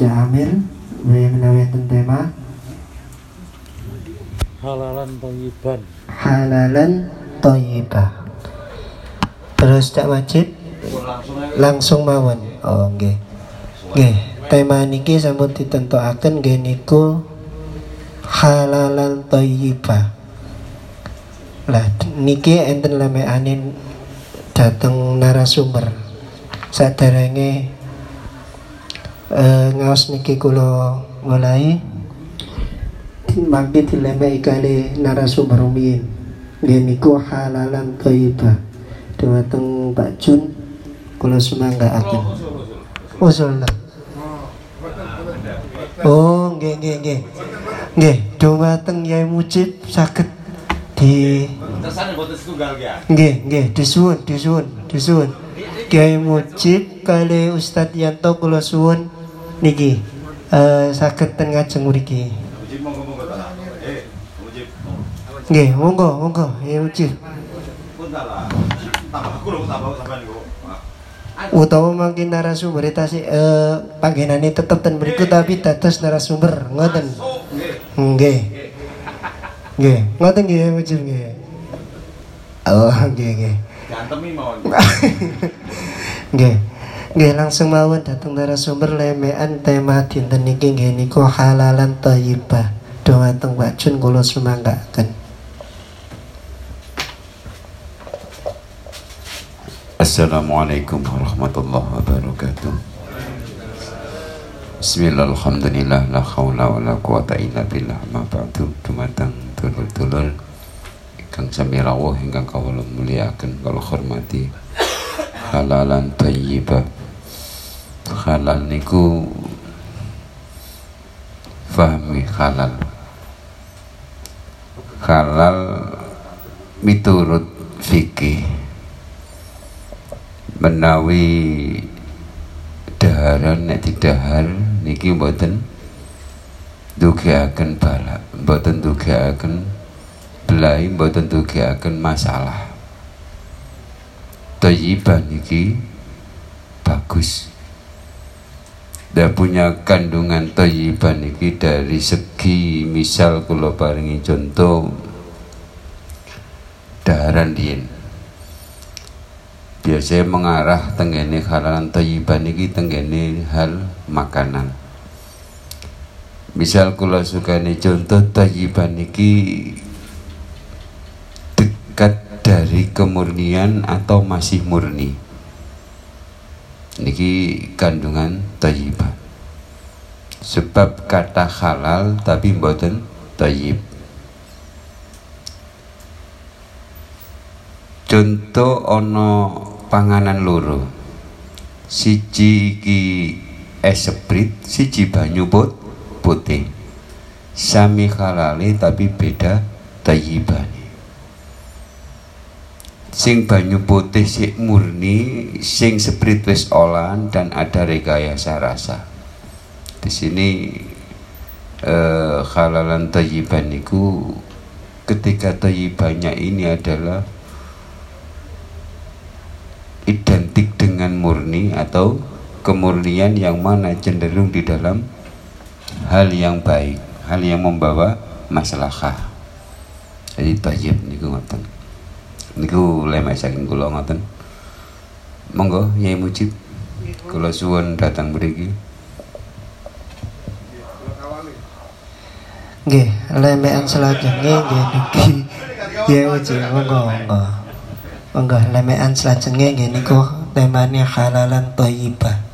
Jamir menawi enten tema halalan thayyiban halalan thayyibah. Terus Cak Wajib langsung mawon. Oh nggih. Nggih, tema niki sampun ditentukaken nggih niku halalan thayyibah. Lah niki enten lemekanin dateng narasumber. Saderenge eh, ngaos niki kula mulai mangke dilemek kali narasumber rumiyin. Nggih niku halalan thayyibah. Dhumateng Pak Jun kula semanggaaken. Usul. Oh, nggih nggih nggih. Nggih, dhumateng Yai Mujib saged di ya. Nggih, nggih, disuwun, disuwun, disuwun. Kiai Mujib kali Ustadz Yanto kula suwun niki eh saged ten ngajeng mriki. Eh. Nggih, monggo, monggo, sampean niku. Utawa mungkin narasumber tasih eh panggenane tetep ten mriku tapi dados narasumber, ngoten. Nggih. Nggih. Ngoten nggih Mujib nggih. Oh, nggih, nggih. Gantemi mawon. Nggih. Nggih langsung mawon dateng narasumber lemean tema dinten niki nggih niku halalan thayyibah. Dhumateng Pak Jun kula sumanggaken. Assalamualaikum warahmatullahi wabarakatuh. Bismillah, alhamdulillah, la khawla wa la quwata illa billah. Ma ba'du, dumatang dulur-dulur Kang sami rawuh hingga kawula muliakan Kalau hormati. Halalan tayyibah Halal niku Fahmi halal Halal miturut fikih. Menawi daharan nek didahar niki mboten dugiaken balak mboten dugiaken belai mboten dugiaken masalah. Thayyibah niki bagus dan punya kandungan thayyibah niki dari segi misal kula paringi contoh daharan diin biasanya mengarah tenggene halalan thayyiban iki tenggene hal makanan. Misal kula sukani contoh thayyiban iki dekat dari kemurnian atau masih murni niki kandungan thayyiban sebab kata halal tapi mboten thayyib contoh ono panganan loro. Siji iki es seprit siji banyu put putih. Sami halali tapi beda tayyibane sing banyu putih sik murni sing seprit wis olahan dan ada rekayasa rasa di sini eh, halalan tayyiban niku ketika tayyibannya ini adalah identik dengan murni atau kemurnian yang mana cenderung di dalam hal yang baik, hal yang membawa maslahah. Jadi tayyib niku ngoten. Niku lemek saking kula ngoten. Monggo Yai Mujib kula suwun datang mriki. Nggih, lemekan selajenge nggih niki. Yai Mujib monggo monggo. Monggo lemekan selajenge nggih niku temane halalan thayyibah.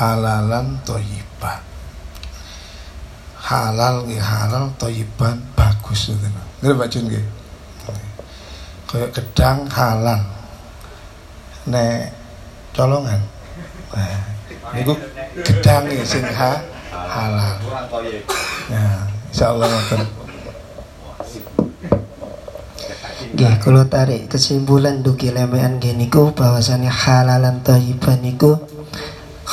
Halalan toyiban halal nggih halal toyiban bagus ngoten nggih Pak Jun nggih? Kaya gedang halal. Nek colongan. Nah, niku gedang nggih sing ha, halal. Kurang toyib. ya insyaallah ngoten. Nggih, kula tarik kesimpulan dugi lemekan nggih niku bahwasanya halalan thayyiban niku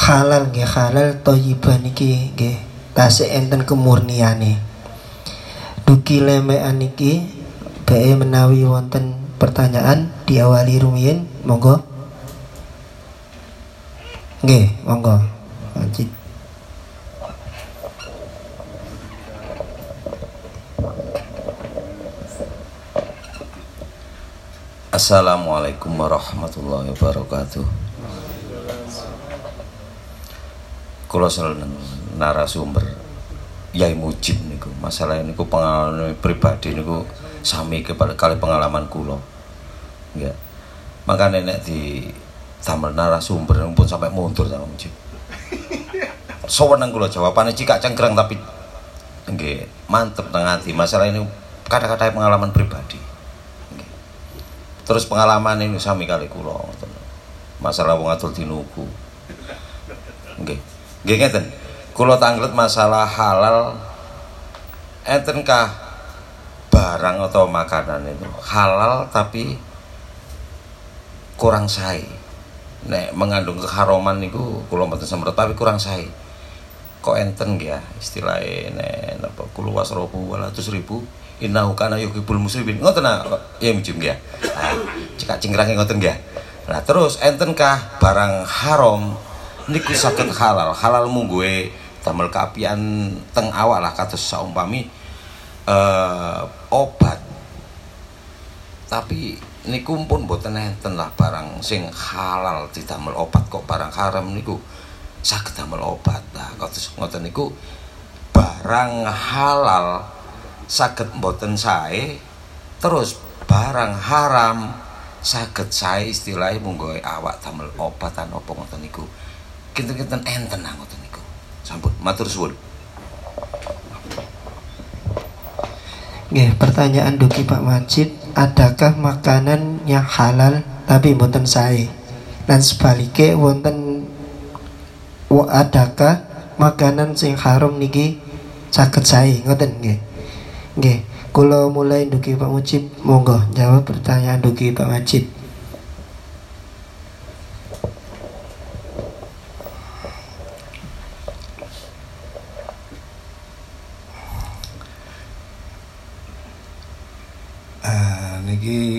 halal nggih halal thayyiban niki nggih tasih enten kemurniane. duki lemean iki bae menawi wonten pertanyaan diawali rumiyin monggo nggih monggo lanjut Assalamualaikum warahmatullahi wabarakatuh. Kalau seneng narasumber Yai Mujib niku, masalah niku pengalaman pribadi niku sami kepada kali pengalaman kulo. Ya. Maka nenek di tampil narasumber pun sampai mundur sama Mujib. Sewenang kulo jawabannya cika cengkrang tapi nggih mantep tengah hati. Masalah ini kata-kata pengalaman pribadi terus pengalaman ini sami kali kula ngoten. Masalah wong atul dinuku. Nggih. Nggih ngeten. Kula tanglet masalah halal entenkah barang atau makanan itu halal tapi kurang sae. Nek mengandung keharuman niku kula mboten semprot tapi kurang sae. Kok enten ya istilahnya nek napa kula wasrobu 200 ribu innahu kana yuhibbul muslimin ngoten nah ya mujum ya nah, cekak cingkrange ngoten ya nah terus entenkah barang haram niku saged halal. Halal mungguhe damel kaapian teng awak lah kados saumpami uh, obat. Tapi niku pun boten enten lah barang sing halal didamel obat kok barang haram niku. Saged damel obat nah kados ngoten niku. Barang halal saged mboten sae terus barang haram saged sae istilahnya monggo awak damel obatan apa ngoten niku kinten-kinten enten ngoten niku sampun matur suwun pertanyaan duki Pak Majid, adakah makanan yang halal tapi mboten sae? Dan sebaliknya wonten adakah makanan sing haram niki saged sae? Ngoten nggih. Nggih, kula mulai duki Pak Mujib, monggo jawab pertanyaan duki Pak Majid.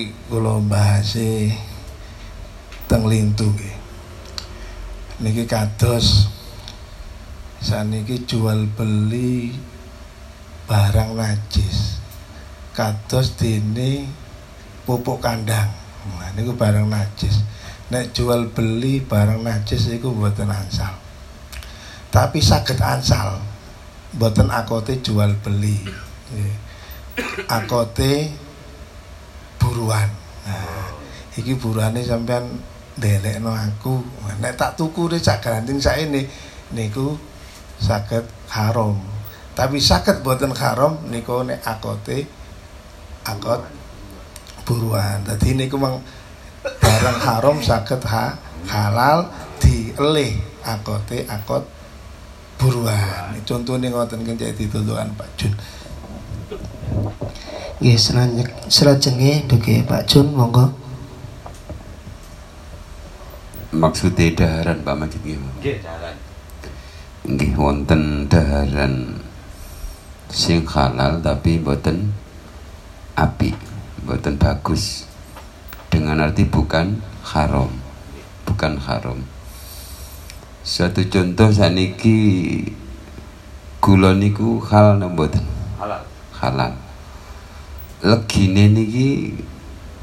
Niki kula bahasi teng lintu nggih. Niki kados saniki jual beli barang najis. Kados dene pupuk kandang. Nah, niku barang najis. Nek jual beli barang najis iku mboten ansal. Tapi saged ansal. Mboten akote jual beli. Akote buruan. Nah, iki buruane sampean ndelekno aku. Nek tak tuku nek sak garanting saene niku saged haram. Tapi saged boten haram niku nek akote akot buruan. Dadi niku mang barang haram saged ha, halal dielih akote akot buruan. Contohnya ngoten kencek ditulukan Pak Jun. Nggih, selanjut selajenge duki Pak Jun monggo. maksudnya daharan Pak Majid nggih. Nggih jalan nggih wonten daharan sing halal tapi mboten api mboten bagus. Dengan arti bukan haram bukan haram. Suatu contoh saniki gula niku halal napa halal. Halal legine niki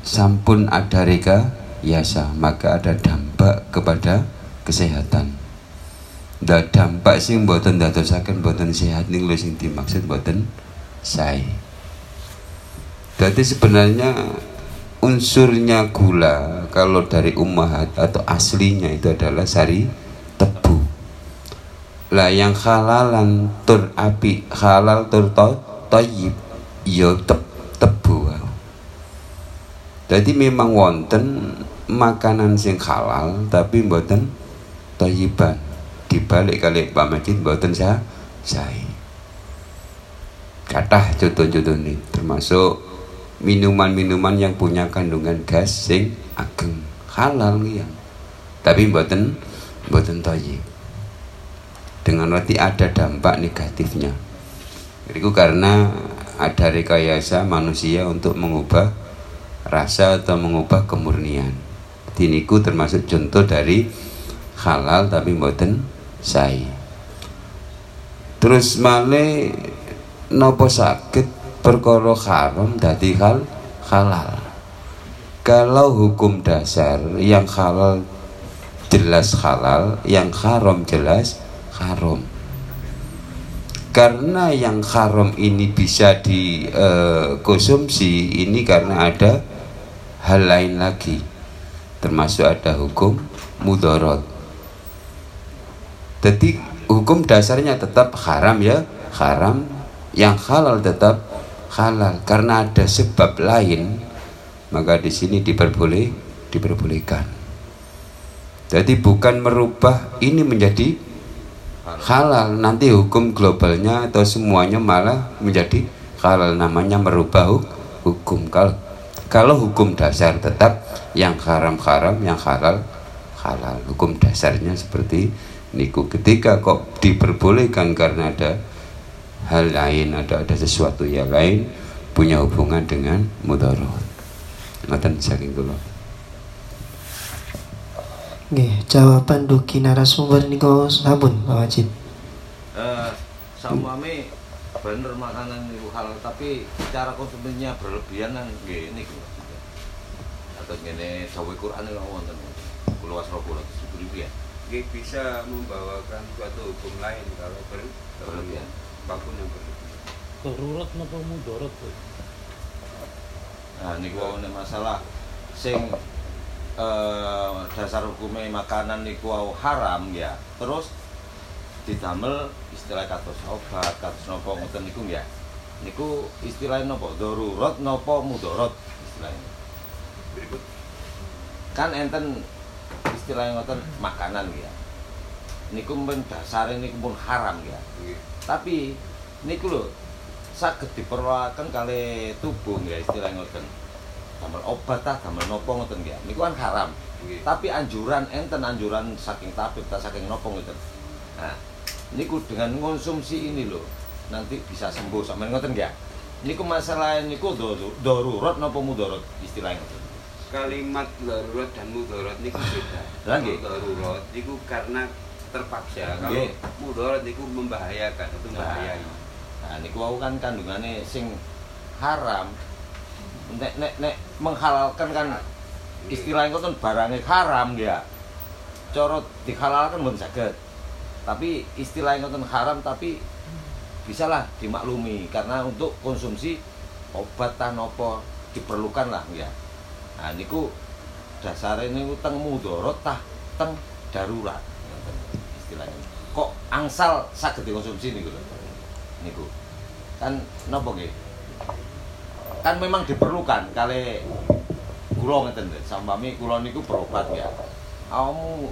sampun ada reka yasa maka ada dampak kepada kesehatan da dampak sing mboten dadosaken mboten sehat niku lho sing dimaksud mboten sae Jadi sebenarnya unsurnya gula kalau dari ummahat atau aslinya itu adalah sari tebu. Lah yang halalan tur api halal tur to, toyib yo tep, tebu. Jadi memang wonten makanan sing halal tapi mboten toyiban. Dibalik kali Pak Majid mboten sah sae. Kathah contoh-contoh ini termasuk minuman-minuman yang punya kandungan gas sing ageng halal ya tapi mboten mboten toyib dengan arti ada dampak negatifnya itu karena ada rekayasa manusia untuk mengubah rasa atau mengubah kemurnian. Diniku termasuk contoh dari halal tapi mboten sai. Terus male nopo sakit perkara haram dadi hal halal. Kalau hukum dasar yang halal jelas halal, yang haram jelas haram. Karena yang haram ini bisa dikonsumsi ini karena ada hal lain lagi, termasuk ada hukum mudorot. Jadi hukum dasarnya tetap haram ya haram, yang halal tetap halal. Karena ada sebab lain maka di sini diperboleh diperbolehkan. Jadi bukan merubah ini menjadi halal. Nanti hukum globalnya atau semuanya malah menjadi halal. Namanya merubah hu- hukum. Kalau kalau hukum dasar tetap yang haram haram yang halal halal hukum dasarnya seperti niku ketika kok diperbolehkan karena ada hal lain ada ada sesuatu yang lain punya hubungan dengan mudarat Ngoten saking kula. Nggih, jawaban duki narasumber niku sampun Pak Wajid. Eh, sampame bener makanan itu halal tapi cara konsumsinya berlebihan kan nggih niku. Atau ngene dawuh Quran itu wonten. Kula wasra kula ribu ya. Nggih bisa membawakan suatu hukum lain kalau ber Berlebihan. apa pun yang berlebihan. Darurat napa mudarat Pak? Nah niku wau nek masalah sing eh, dasar hukumnya makanan niku wau haram ya. Terus didamel istilah kados obat, kados napa ngoten niku ya. Niku istilahnya napa? Darurat napa mudarat istilahnya. Berikut Kan enten istilahnya ngoten makanan ya. Niku men dasare niku pun haram ya. nggih. Tapi niku lho saged diperluaken kali tubuh ya istilah ngoten. Damel obat tah, damel nopo ngoten ya. Niku kan haram. Nggih. Tapi anjuran enten anjuran saking tabib ta saking nopo ngoten. Nah, niku dengan konsumsi ini lho nanti bisa sembuh sampean ngoten ya. Niku masalah niku daru- darurat napa mudarat istilahnya. Kalimat darurat dan mudarat niku beda. Lah, nggih. Kalau darurat niku karena terpaksa. Kalau Nggih. mudarat niku membahayakan atau Nah. bahayai. Nah, niku wau kan kandungane sing haram. Nek nek nek menghalalkan kan istilahnya ngoten barangnya haram ya. Cara dihalalkan pun saged. Tapi istilahnya ngoten haram tapi bisalah dimaklumi karena untuk konsumsi obat tan apa diperlukan lah ya. Nah niku dasare niku teng mudarat tah teng darurat. Istilahnya. Kok angsal saged dikonsumsi niku lho. Niku. Kan napa nggih? Kan memang diperlukan kali kula ngeten lho, sampami kula niku berobat ya. Kamu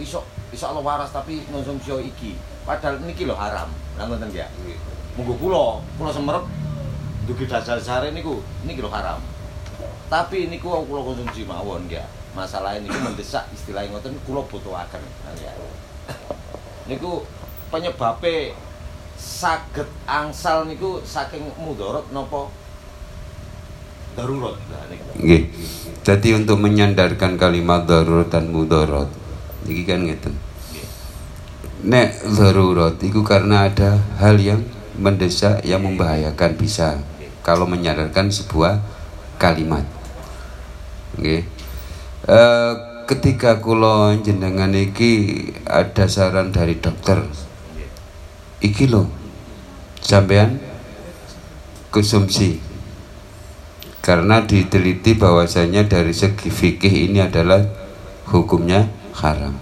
iso iso Allah waras tapi konsumsi iki. Padahal niki lho haram. Lah ngoten ya. Monggo kula, kula semerep dugi dasar-dasare niku niki lho haram. Tapi niku kula konsumsi mawon ya. Masalah niku mendesak istilah ngoten kula butuhaken. Nah, ya. Niku penyebabe saged angsal niku saking mudarat napa darurat. Nah, niku. Nggih. Jadi untuk menyandarkan kalimat darurat dan mudarat iki kan ngeten. Nek darurat itu karena ada hal yang mendesak yang membahayakan bisa kalau menyandarkan sebuah kalimat. Nggih. Eh, ketika kula jenengan iki ada saran dari dokter. Iki lho. Sampean konsumsi karena diteliti bahwasanya dari segi fikih ini adalah hukumnya haram.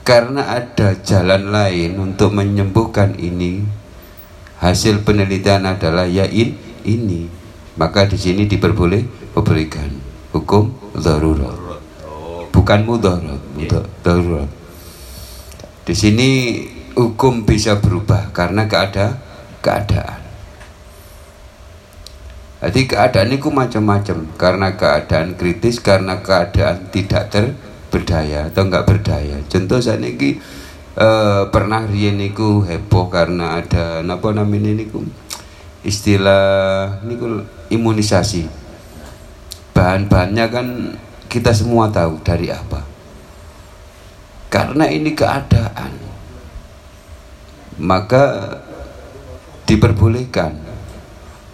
Karena ada jalan lain untuk menyembuhkan ini, hasil penelitian adalah ya in, ini. Maka di sini diperboleh memberikan hukum darurat, bukan mudarat, muda- darurat. Di sini hukum bisa berubah karena keada keadaan. Jadi keadaan itu macam-macam karena keadaan kritis, karena keadaan tidak terberdaya atau enggak berdaya. Contoh saat ini eh, pernah riyen niku heboh karena ada napa namanya niku istilah niku imunisasi. Bahan-bahannya kan kita semua tahu dari apa. Karena ini keadaan. Maka diperbolehkan.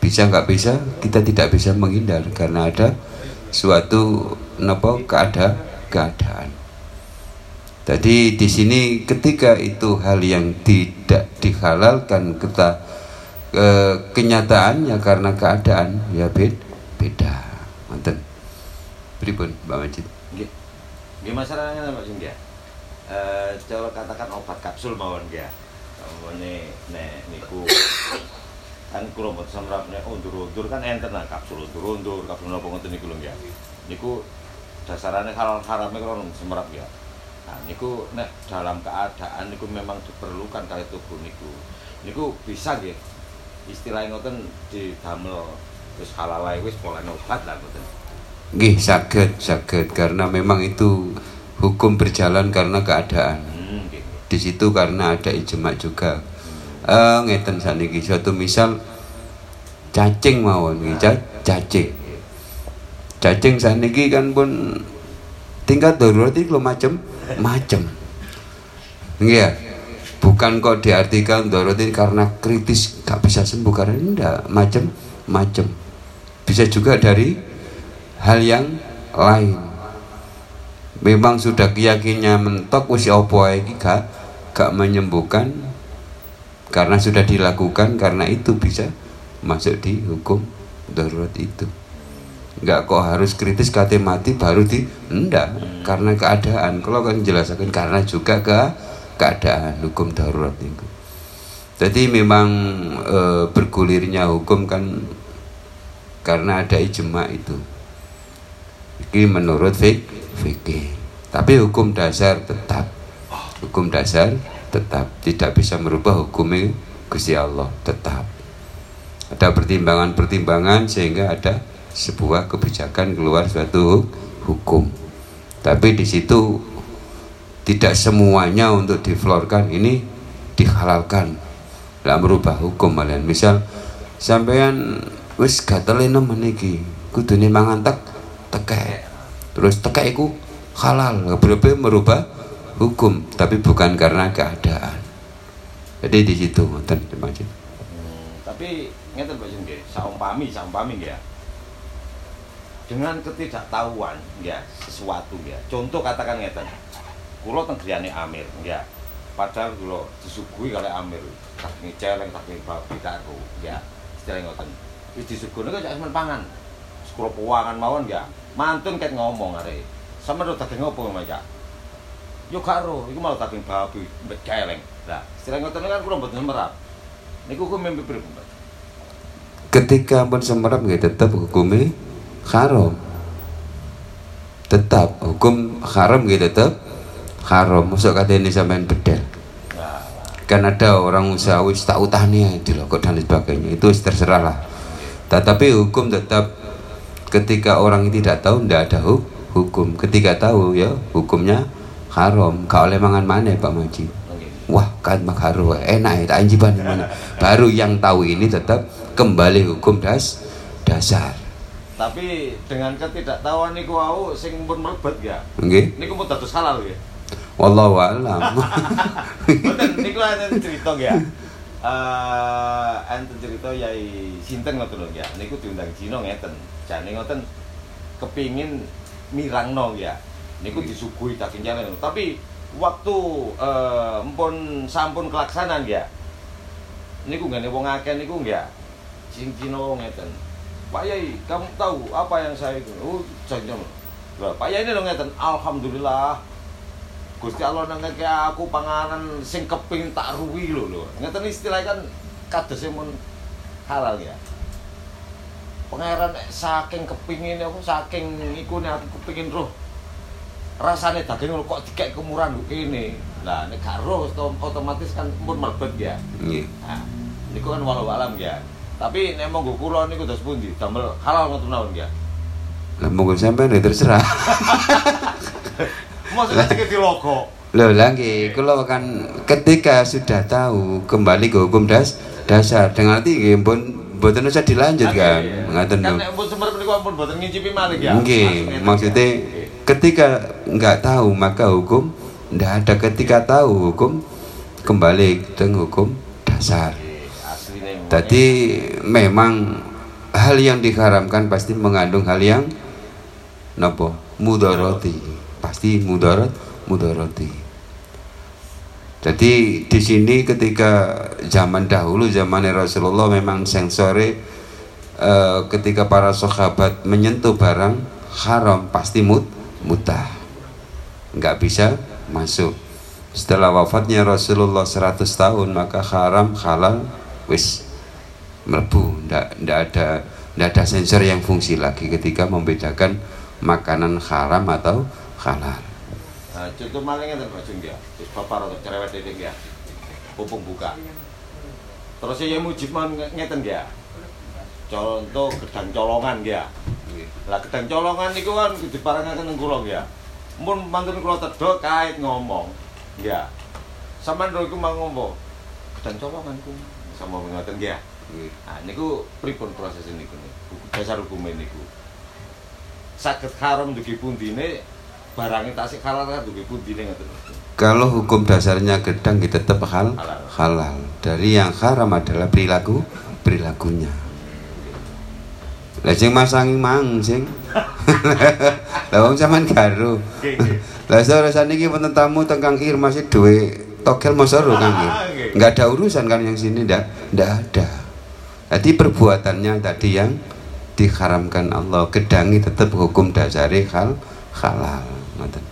Bisa nggak bisa, kita tidak bisa menghindar karena ada suatu napa keada keadaan. Jadi di sini ketika itu hal yang tidak dihalalkan kita e, kenyataannya karena keadaan ya bed, beda. Manten. Pripun Mbak Majid? Nggih masalahnya Pak Sing ya. Eh cara katakan obat kapsul mawon ya. Ngene nek niku kan kula mboten samrap nek undur-undur kan enten lah kapsul undur-undur, kapsul napa ngoten niku lho ya. Niku dasarane halal harame kula semrap ya. Nah, niku nek dalam keadaan niku memang diperlukan kali tubuh niku. Niku bisa nggih. Istilahnya ngoten didamel wis halal wis polane obat lah ngoten. Nggih, saged, saged karena memang itu hukum berjalan karena keadaan. Hmm, nggih. Di situ karena ada ijma juga. Eh ngeten saniki suatu misal cacing mawon cacing. Cacing saniki kan pun tingkat darurat itu macam macam. Ya. Bukan kok diartikan darurat karena kritis gak bisa sembuh karena enggak macam macam. Bisa juga dari hal yang lain. Memang sudah keyakinannya mentok apa iki gak gak menyembuhkan karena sudah dilakukan karena itu bisa masuk di hukum darurat itu. Enggak kok harus kritis kate mati baru di enggak karena keadaan. Kalau kan jelaskan karena juga ke keadaan hukum darurat itu. Jadi memang e, bergulirnya hukum kan karena ada ijma itu. Ini menurut fik fikih. Tapi hukum dasar tetap hukum dasar tetap tidak bisa merubah hukumnya Gusti Allah tetap. Ada pertimbangan-pertimbangan sehingga ada sebuah kebijakan keluar suatu hukum. Tapi di situ tidak semuanya untuk diflorkan ini dihalalkan. Tidak merubah hukum malian. Misal sampean wis gatel nemen iki, kudune mangan tek tekek. Terus tekek iku halal, berarti merubah hukum, tapi bukan karena keadaan. Jadi di situ ngoten Mas. Hmm, tapi ngeten Pak Jun saumpami saumpami ya. Dengan ketidaktahuan ya sesuatu ya. Contoh katakan ngeten. Kula teng griyane Amir ya. Padahal kula disuguhi kalih Amir saking celeng saking babi karo ya. Istilah ngoten. Wis disuguhne kok jak pangan. Kula puangan mawon ya. Mantun ket ngomong arek. Sama daging opo ya? Yo karo, iku malah daging babi mbek celeng. Lah, istilah ngoten kan kula mboten merap. Niku ku mimpi pripun, Pak? Ketika pun semerap nggih tetap hukumnya haram. Tetap hukum haram nggih tetap haram. Masuk kata ini sampean bedel. Kan ada orang usaha wis tak utahnya dilokok dan sebagainya itu terserah lah tetapi hukum tetap ketika orang tidak tahu tidak ada hu- hukum ketika tahu ya hukumnya haram kau oleh mangan mana Pak Maji nggih. wah kan makaru enak ya tak anjiban mana baru yang tahu ini tetap kembali hukum das dasar Tapi dengan ketidaktahuan niku wau sing pun mlebet ya. nggih Niku pun dados halal ya. wallahu alam niku enten cerita ya. Eh enten cerita yai sinten ngoten lho ya. Niku diundang Cina ngeten. Jane ngoten kepingin mirangno ya. Niku disuguhi daging jalan. Tapi waktu eh empun sampun kelaksanan ya. Niku nggane wong akeh niku ya. Sing Cina ngeten. Pak Yai, kamu tahu apa yang saya itu? Oh, jangan. Lah, Pak Yai ini lho ngeten. Alhamdulillah, Gusti Allah nang ngeke aku panganan sing keping tak ruwi lho lho. Ngeten istilah kan kados mun halal ya. Pangeran saking kepingin aku saking iku aku kepingin roh. Rasane daging kok dikek kemurahan lho kene. Lah nek gak roh otom- otomatis kan pun mlebet ya. nggih Nah, niku kan walau alam ya. Tapi nek monggo kula niku dos pundi damel halal ngoten mawon ya. lah monggo sampean ya terserah Maksudnya cek di logo. Loh lagi, kalau kan ketika sudah tahu kembali ke hukum das dasar dengan arti nggih pun mboten usah dilanjutkan. Ngaten Kan nek pun sumber menika pun boten ngicipi malih ya. Nggih, maksudnya ketika nggak tahu maka hukum ndak ada ketika tahu hukum kembali ke hukum dasar. Tadi memang hal yang diharamkan pasti mengandung hal yang nopo mudoroti pasti mudarat mudoroti. Jadi di sini ketika zaman dahulu zaman Rasulullah memang sensore eh, ketika para sahabat menyentuh barang haram pasti mut mutah nggak bisa masuk setelah wafatnya Rasulullah 100 tahun maka haram halal wis melebu ndak ndak ada ndak ada sensor yang fungsi lagi ketika membedakan makanan haram atau halal Nah, contoh maling ngeten Pak Jung ya. Wis bapak rada cerewet dedik ya. Pupung buka. Terus ya mujib man ngeten ya. Contoh gedang colongan ya. Lah gedang colongan niku kan diparangaken nang kula ya. Mun mantun kula tedhok kait ngomong. Ya. Sampeyan lho iku mau ngomong. Gedang colongan ku sama ngoten ya. Nah niku pripun proses niku niku. Dasar hukum niku. Saged haram dugi pundine barangnya tasik halal kan dugi pundine ngoten. kalau hukum dasarnya gedang kita tetap hal Halal. halal dari yang haram adalah perilaku perilakunya lah sing masangi mang sing. Lah wong sampean karo lah sore saniki wonten tamu teng Kang Ir masih duwe togel mosoro Kang Ir. Nggak ada urusan kan yang sini ndak ndak ada. Jadi perbuatannya tadi yang diharamkan Allah gedangi tetap hukum dasari hal halal. Ngoten.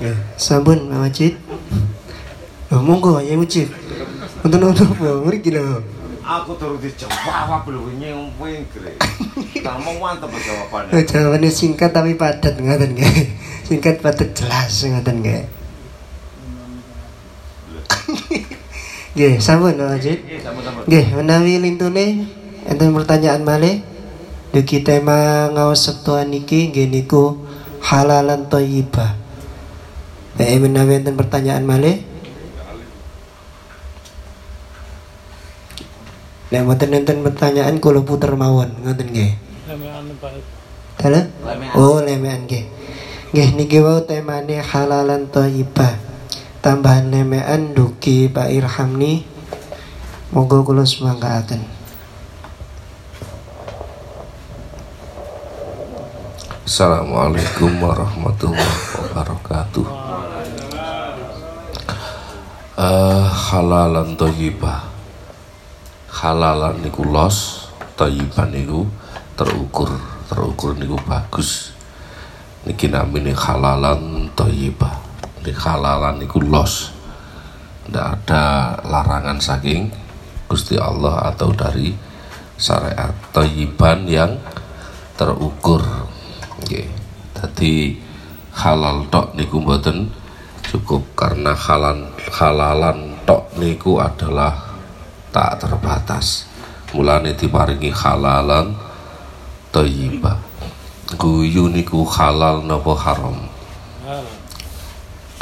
Ya, sampun Pak Wajid. Oh, monggo ya Mujib. Untuk untuk mriki lho. Aku turut dijawab lho nyempeng gre. Kamu mantep jawabannya. Jawabannya singkat tapi padat ngoten nggih. Singkat padat jelas ngoten nggih. Nggih, sampun sama-sama. Nggih, menawi lintune enten pertanyaan malih. Dugi tema ngaos septuan niki nggih niku halalan thayyibah. Eh menawi enten pertanyaan malih. Nek mboten enten pertanyaan kula puter mawon ngoten nggih. Lemean Pak. Oh, lemean nggih. Nggih niki wau temane halalan thayyibah. Tambahan lemean dugi Pak Irhamni. Monggo kula semangkaaken. Assalamualaikum warahmatullahi wabarakatuh. Eh, halalan thayyibah. Halalan niku los, thayyiban niku terukur, terukur niku bagus. Niki namine halalan thayyibah. Ini halalan niku los. Tidak ada larangan saking Gusti Allah atau dari syariat thayyiban yang terukur nggih dadi halal tok niku mboten cukup karena halal halalan tok niku adalah tak terbatas. Mulane diparingi halalan thayyibah guyu niku halal napa haram?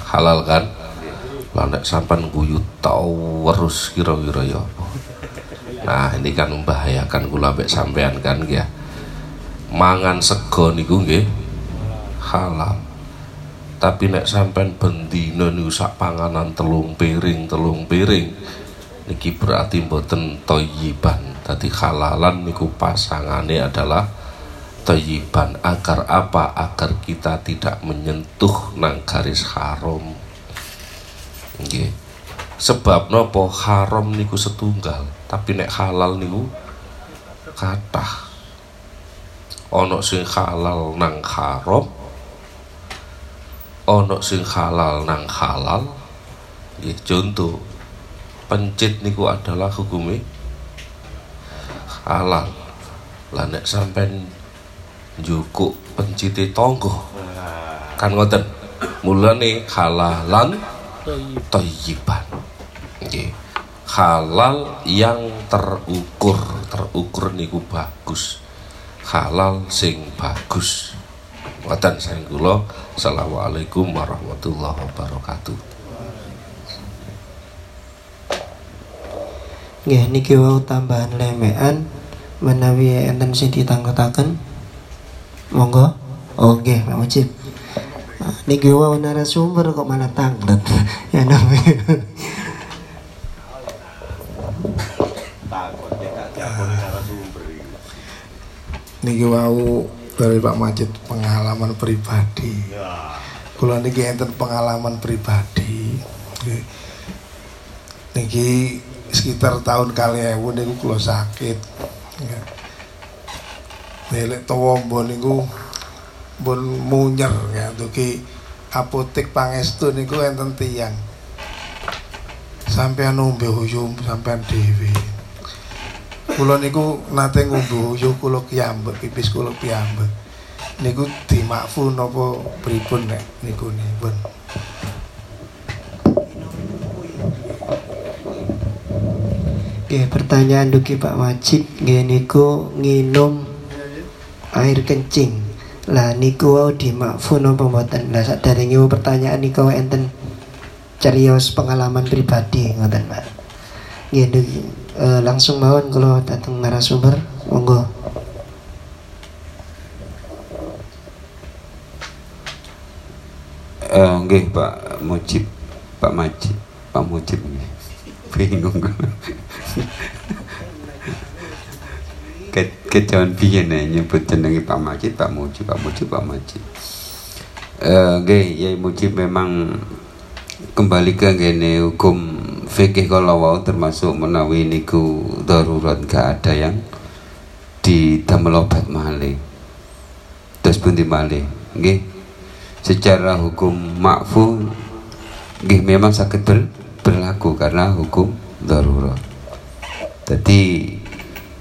Halal kan? Lah nek sampean guyu terus kira-kira ya nah ini kan membahayakan kula mbek sampean kan ya mangan sego niku nggih halal. Tapi nek sampean bendina niku sak panganan telung piring telung piring niki berarti mboten thayyiban dadi halalan niku pasangane adalah thayyiban agar apa? Agar kita tidak menyentuh nang garis haram. Nggih. Sebab nopo? Haram niku setunggal. Tapi nek halal niku kathah. Ana sing halal nang haram ana sing halal nang halal. Nggih contoh pencit niku adalah hukume halal. Lah nek sampean njukuk pencite tonggo kan ngoten. Mulane halalan thayyiban. Nggih. Halal yang terukur. Terukur niku bagus. Halal sing bagus. Watan saya kula. Assalamualaikum warahmatullahi wabarakatuh. Nggih niki wau tambahan lemean menawi enten sing ditangketaken. Monggo. Oh nggih Pak Mujib. Nah, Niki wau narasumber kok malah tanglet. ya namanya. Ya iki. Niki wau dari Pak Majid pengalaman pribadi. Kula niki enten pengalaman pribadi. Niki sekitar tahun kali ewu niku kula sakit. Nggih. Nelek tawamba niku pun munyer ya duki apotek pangestu niku enten tiyang. Sampeyan nombe uyum sampeyan dhewe. Kula niku nate ngombe uyuh kula kiyambek pipis kula piyambek. Niku dimakfu napa pripun nek niku nipun. Oke, pertanyaan duki Pak Wajib nggih niku nginum air kencing. Lah niku wau dimakfu napa mboten? Lah saderenge pertanyaan niku enten carios pengalaman pribadi ngoten Pak. Duki eh, langsung mawon kalau datang narasumber monggo. Eh, nggih Pak Mujib, Pak Majid, Pak Mujib nggih. Bingung kula. Ke kejawan piye nek nyebut jenenge Pak Majid, Pak Mujib, Pak Mujib, Pak Majid. Eh, nggih, Yai Mujib memang kembali ke ngene hukum fikih kalau wau termasuk menawi niku darurat gak ada yang didamel obat malih. Terus pundi malih? Nggih. Secara hukum makfu nggih memang sakit ber, berlaku karena hukum darurat. Jadi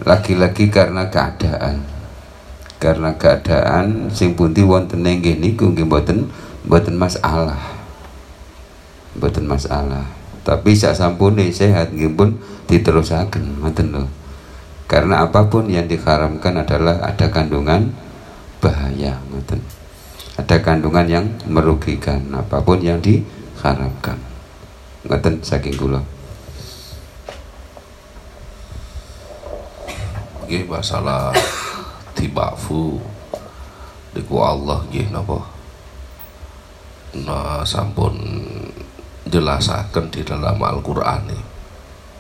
lagi-lagi karena keadaan. Karena keadaan sing pundi wonten nggih niku nggih mboten mboten masalah. Mboten masalah. Tapi sak sampune sehat nggih pun diterusaken ngoten lho. Karena apa pun yang diharamkan adalah ada kandungan bahaya ngoten. Ada kandungan yang merugikan apa pun yang diharamkan. Ngoten saking kula. Nggih masalah tibafu niku Allah nggih napa. Nah sampun jelasaken di dalam Al-Qur'an nih.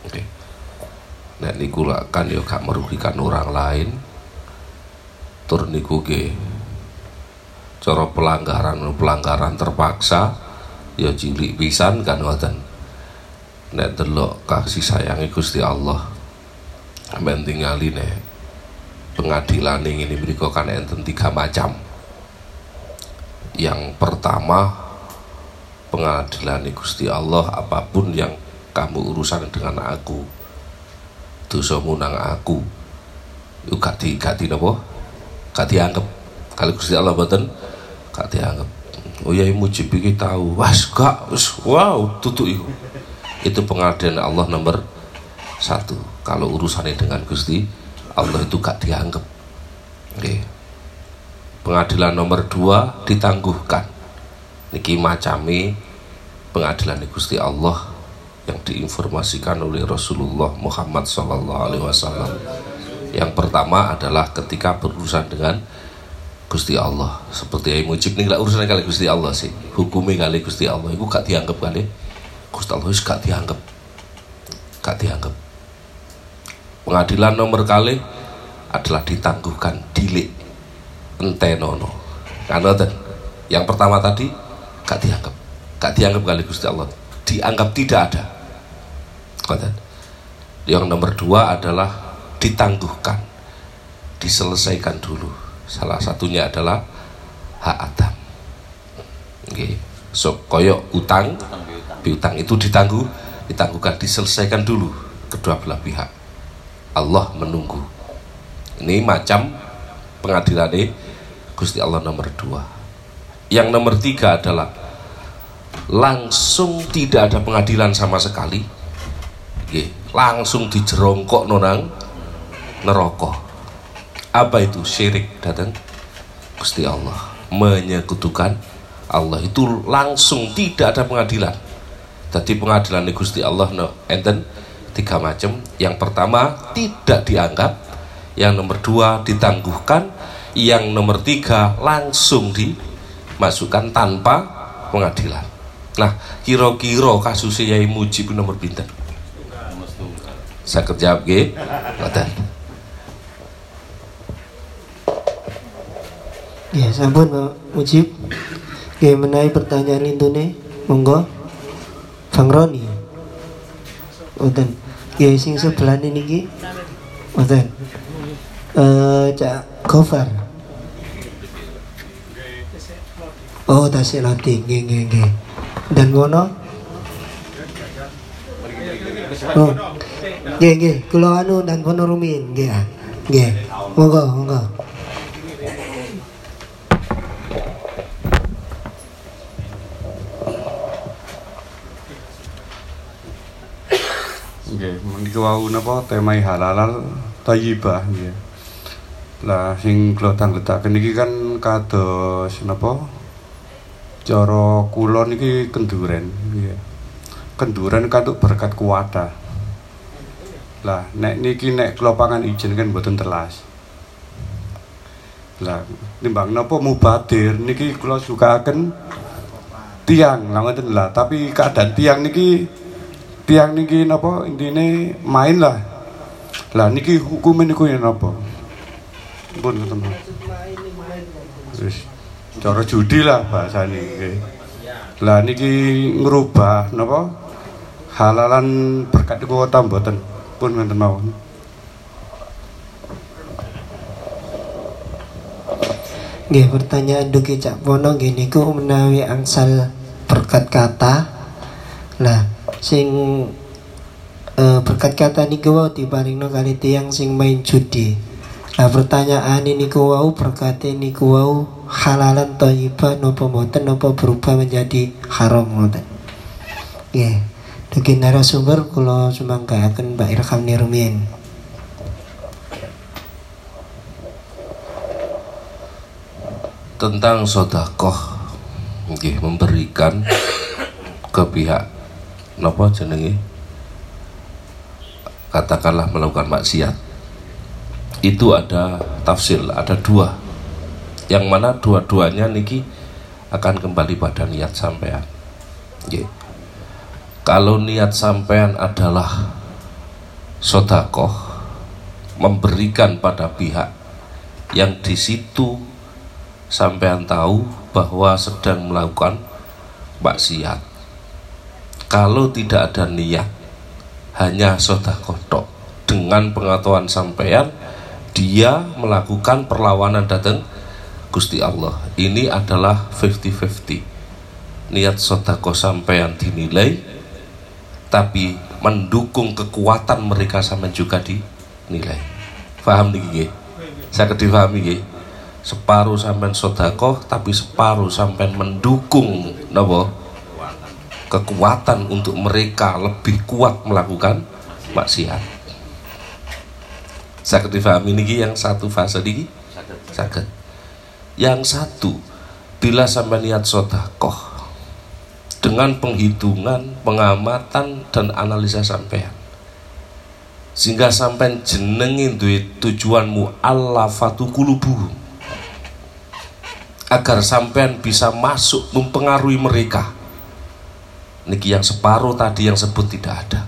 Oke. Nek niku kan yo gak merugikan orang lain. Tur niku nggih cara pelanggaran pelanggaran terpaksa ya cilik pisan kan ngoten. Nek delok kasih sayangi Gusti Allah. Amen tingali nih pengadilan ini berikut kan enten tiga macam. Yang pertama pengadilan Gusti Allah apa pun yang kamu urusan dengan aku dosa munang aku itu gak di gak di napa gak dianggap kalau Gusti Allah boten gak dianggap oh ya mujib iki tahu was gak wow tutu iku itu pengadilan Allah nomor satu. Kalau urusannya dengan Gusti Allah itu gak dianggap. Oke. pengadilan nomor dua ditangguhkan. Niki macami pengadilan Gusti Allah yang diinformasikan oleh Rasulullah Muhammad Wasallam. Yang pertama adalah ketika berurusan dengan Gusti Allah. Seperti yang mujib lah urusan kali Gusti Allah sih. Hukumnya kali Gusti Allah. Itu gak dianggap kali Gusti Allah gak dianggap gak dianggap. Pengadilan nomor kali adalah ditangguhkan dilik entenono. Karena yang pertama tadi gak dianggap. Gak dianggap kali Gusti Allah. Dianggap tidak ada. Yang nomor dua adalah ditangguhkan diselesaikan dulu. Salah satunya adalah hak Adam. Oke. so koyo utang piutang itu ditangguh ditangguhkan diselesaikan dulu kedua belah pihak. Allah menunggu. Ini macam pengadilan Gusti Allah nomor dua. Yang nomor tiga adalah langsung tidak ada pengadilan sama sekali. Langsung dijerongkok nonang neraka. Apa itu? Syirik datang Gusti Allah menyekutukan. Allah itu langsung tidak ada pengadilan jadi pengadilan Gusti Allah no enten tiga macam. Yang pertama tidak dianggap. Yang nomor dua ditangguhkan. Yang nomor tiga langsung dimasukkan tanpa pengadilan. Nah kira-kira kasusnya Yai Mujib nomor pinter saya kerja G ngoten Ya, sampun Mujib. Oke, menaik pertanyaan intune, monggo. Bang Roni. Oten. Ya, sing sebelah ini ki. Oten. Eh, Cak Gofar. Oh, tasik lati, nggih nggih nggih. Dan ngono? Oh. Nggih nggih, kula anu dan kono rumin, nggih. Nggih. Monggo, monggo. Nggih, menika wau napa tema halal thayyibah nggih. Lah sing kula tanggetaken niki kan kados napa? Cara kula niki kenduren nggih. Kenduren katuk berkat kuwata. Lah nek niki nek kula pangan ijen kan mboten telas. Lah timbang napa mubadir niki kula sukaaken tiang lah lah tapi keadaan tiang niki tiang niki napa? Intine main lah. Lah niki hukum niku ya napa? Pun Pak. wis cara judi lah bahasane nggih. Lah niki ngerubah napa? Halalan berkat niku ta mboten. Pun ngoten mawon. Pertanyaan duki Cak Pono niku menawi angsal berkat kata. Lah sing eh, berkat kata niku wau diparingno kali tiyang sing main judi. Nah pertanyaan ini niku wau berkat niku wau halalan thayyibah napa mboten napa berubah menjadi haram ngoten. Nggih. Duki narasumber kula sumanggahaken Mbak Irham Nirmin. tentang sodakoh nggih memberikan ke pihak napa jenenge? Katakanlah melakukan maksiat. Itu ada tafsir ada dua. Yang mana dua-duanya niki akan kembali pada niat sampean. Nggih. Kalau niat sampean adalah sodakoh memberikan pada pihak yang di situ sampean tahu bahwa sedang melakukan maksiat. Kalau tidak ada niat, hanya sodakoh tok. dengan pengetahuan sampean, dia melakukan perlawanan datang Gusti Allah. Ini adalah 50-50. Niat sodakoh sampean dinilai, tapi mendukung kekuatan mereka sama juga dinilai. Paham nih? Saya kedifahami nggih? separuh sampean sodakoh tapi separuh sampean mendukung napa kekuatan untuk mereka lebih kuat melakukan maksiat. Sakit difahami niki? Yang satu fase niki? Sakit. Yang satu bila sampai niat sodakoh dengan penghitungan pengamatan dan analisa sampean. Sehingga sampai jenengin duit tujuanmu Allah fatu kulubuhum agar sampean bisa masuk mempengaruhi mereka niki yang separuh tadi yang sebut tidak ada.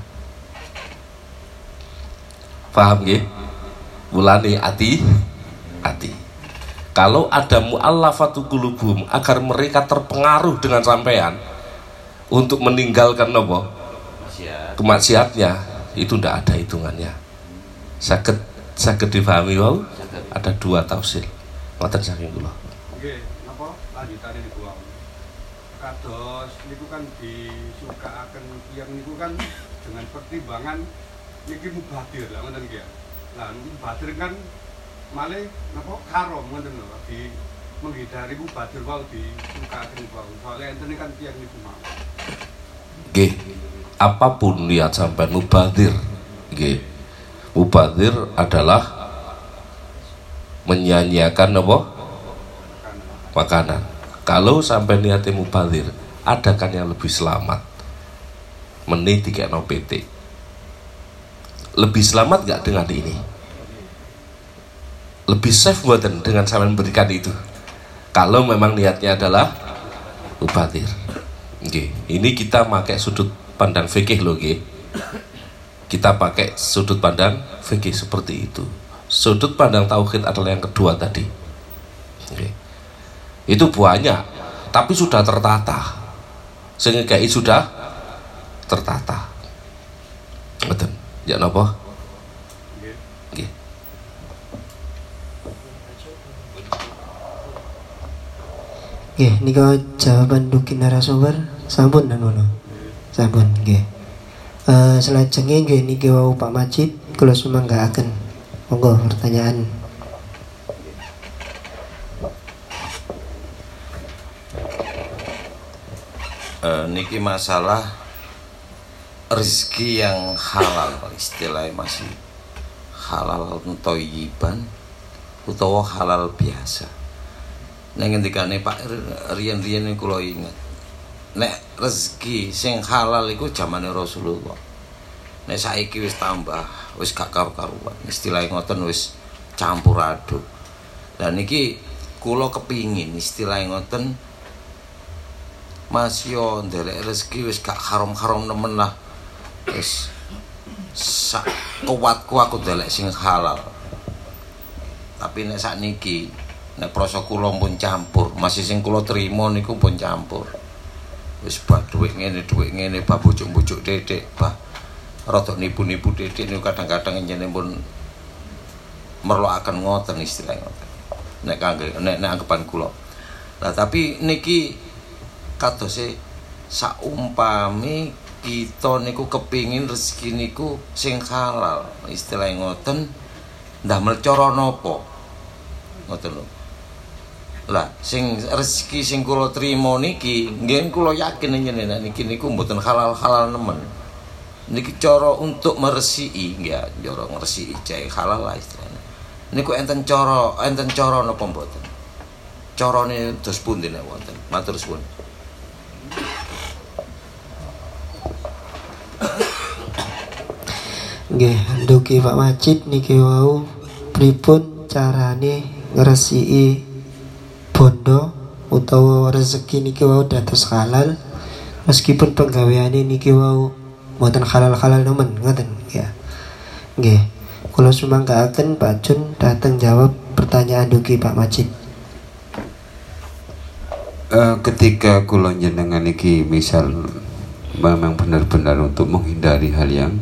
Paham ya mulane ati ati. Kalau ada mu'allafatu qulubum agar mereka terpengaruh dengan sampean untuk meninggalkan nopo kemaksiatnya itu tidak ada hitungannya. Sakit sakit difahami wow ada dua tafsir. Ngoten saking kula. Oke, apa? Lanjutannya niku wau. Kados niku kan kan dengan pertimbangan niki mubadir lah ngoten nggih. ya. Lah mubadir kan malah napa haram ngoten lho di menghindari mubadir wau disukaaken wau. Soalnya enten kan tiyang niku mau. Nggih. Apa pun niat sampai mubadir, nggih. Mubadir adalah menyanyiakan apa? makanan kalau sampai niatnya mubadir adakan yang lebih selamat menit tiga no PT lebih selamat nggak dengan ini lebih safe buatan dengan saya memberikan itu kalau memang niatnya adalah mubadir Oke, ini kita pakai sudut pandang fikih loh, oke. Kita pakai sudut pandang fikih seperti itu. Sudut pandang tauhid adalah yang kedua tadi. Oke. Itu banyak, tapi sudah tertata. Sehingga sudah tertata. Betul. Ya napa? Nggih. Nggih, nika jawaban duki narasumber sampun dan ngono. Sampun nggih. Eh selajengnya nggih niki wau Pak Majid kula sumanggaaken. Monggo pertanyaan. Eh, niki masalah rezeki yang halal istilahnya masih halal toyiban utawa halal biasa. Neng ngendikane Pak riyen-riyen kula inget nek rezeki sing halal iku zamane Rasulullah. Nek saiki wis tambah wis gak karu-karuan. Istilahnya ngoten wis campur aduk. Dan niki kula kepingin istilahnya ngoten Mas yo ndelek rezeki wis gak haram-haram nemen lah. Wis sak kuatku aku ndelek sing halal. Tapi nek sakniki nek prasa kula pun campur, masih sing kula trima niku pun campur. Wis bah dhuwit ngene dhuwit ngene bah bujuk-bujuk dedek bah rada nipu-nipu dedek niku kadang-kadang jenenge pun merloaken ngoten istilahnya ngoten. Nek kangge nek nek anggapan kula. Lah tapi niki kadose saumpami kita niku kepingin rezeki niku sing halal. Istilahnya ngoten ndamel cara napa? Ngoten lho. Lah sing rezeki sing kula trima niki nggih kula yakin njenengan niki niku mboten halal-halal nemen. Niki cara untuk meresiki nggih cara ngresiki jae halal lah istilahnya. Niku enten cara enten cara napa mboten? Carane dos pundi nek wonten? Matur suwun Nggih, duki Pak Majid niki wau pripun carane ngresiki bondo utawa rezeki niki wau dados halal meskipun penggaweane niki wau mboten halal-halal nemen ngoten ya. Nggih. Kula sumanggaaken Pak Jun dateng jawab pertanyaan duki Pak Majid. Eh, ketika kula jenengan iki misal memang benar-benar untuk menghindari hal yang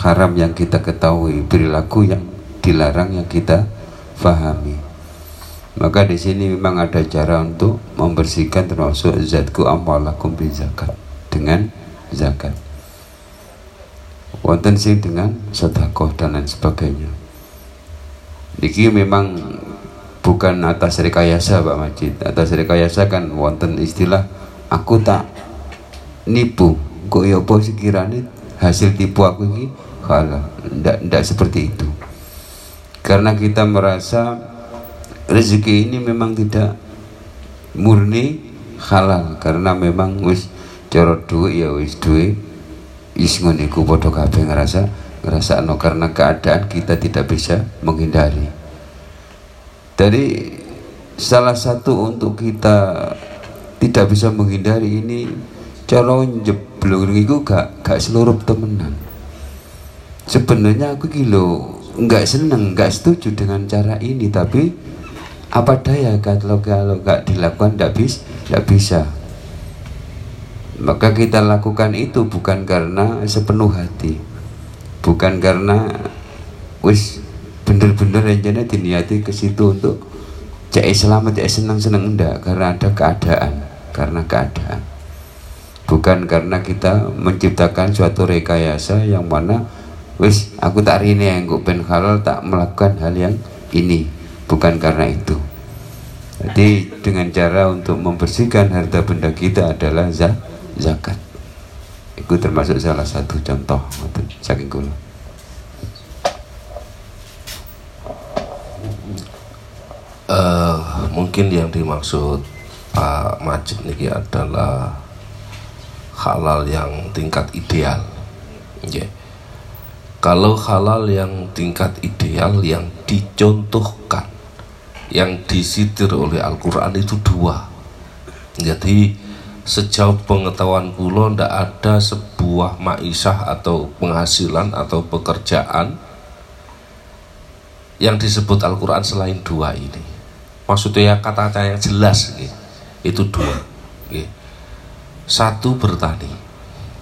haram yang kita ketahui, perilaku yang dilarang yang kita fahami. Maka di sini memang ada cara untuk membersihkan termasuk zatku amwalakum bi zakat dengan zakat. Wonten sing dengan sedekah dan lain sebagainya. Niki memang bukan atas rekayasa Pak Majid. Atas rekayasa kan wonten istilah aku tak nipu. Kok ya apa sekiranya hasil tipu aku ini Ndak, ndak seperti itu. Karena kita merasa rezeki ini memang tidak murni halal karena memang wis cara duit ya wis duit is ngono iku padha kabeh ngerasa ngerasa no karena keadaan kita tidak bisa menghindari. Jadi salah satu untuk kita tidak bisa menghindari ini cara jeblok itu gak gak seluruh temenan. Sebenarnya aku kilo nggak seneng, nggak setuju dengan cara ini, tapi apa daya kalau kalau nggak dilakukan nggak bisa, nggak bisa. Maka kita lakukan itu bukan karena sepenuh hati, bukan karena wis bener-bener rencana diniati ke situ untuk cek selamat cek senang enggak karena ada keadaan karena keadaan. Bukan karena kita menciptakan suatu rekayasa yang mana wis aku tak hari ini yang ben halal tak melakukan hal yang ini bukan karena itu jadi dengan cara untuk membersihkan harta benda kita adalah za- zakat itu termasuk salah satu contoh saking kula Eh, mungkin yang dimaksud Pak Majid niki adalah halal yang tingkat ideal. Nggih. Kalau halal yang tingkat ideal yang dicontohkan, yang disitir oleh Al-Quran itu dua. Jadi sejauh pengetahuan kulo ndak ada sebuah maisah atau penghasilan atau pekerjaan yang disebut Al-Quran selain dua ini. Maksudnya kata-kata yang jelas gitu. itu dua. Gitu. Satu bertani.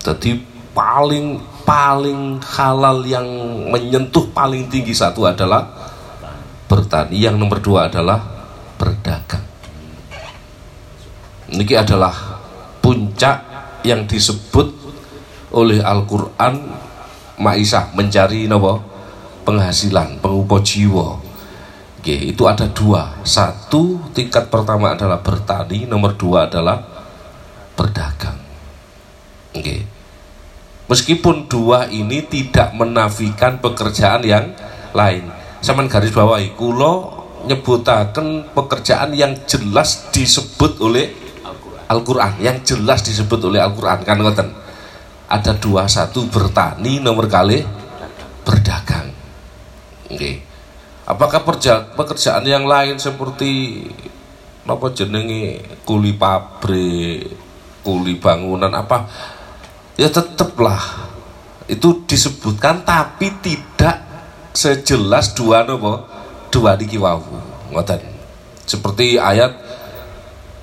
Jadi paling paling halal yang menyentuh paling tinggi satu adalah bertani. Yang nomor dua adalah berdagang. Ini adalah puncak yang disebut oleh Al-Quran Maisah mencari nopo? Penghasilan pengupo jiwa. Oke, itu ada dua. Satu tingkat pertama adalah bertani nomor dua adalah berdagang. Oke. Meskipun dua ini tidak menafikan pekerjaan yang lain. Saman garis bawahi kulo nyebutaken pekerjaan yang jelas disebut oleh Al-Qur'an, yang jelas disebut oleh Al-Qur'an kan ngoten. Ada dua satu bertani nomor kali berdagang. Oke. Apakah perja, pekerjaan yang lain seperti apa jenenge kuli pabrik, kuli bangunan apa ya tetaplah itu disebutkan tapi tidak sejelas dua nopo dua niki wau. Ngoten. Seperti ayat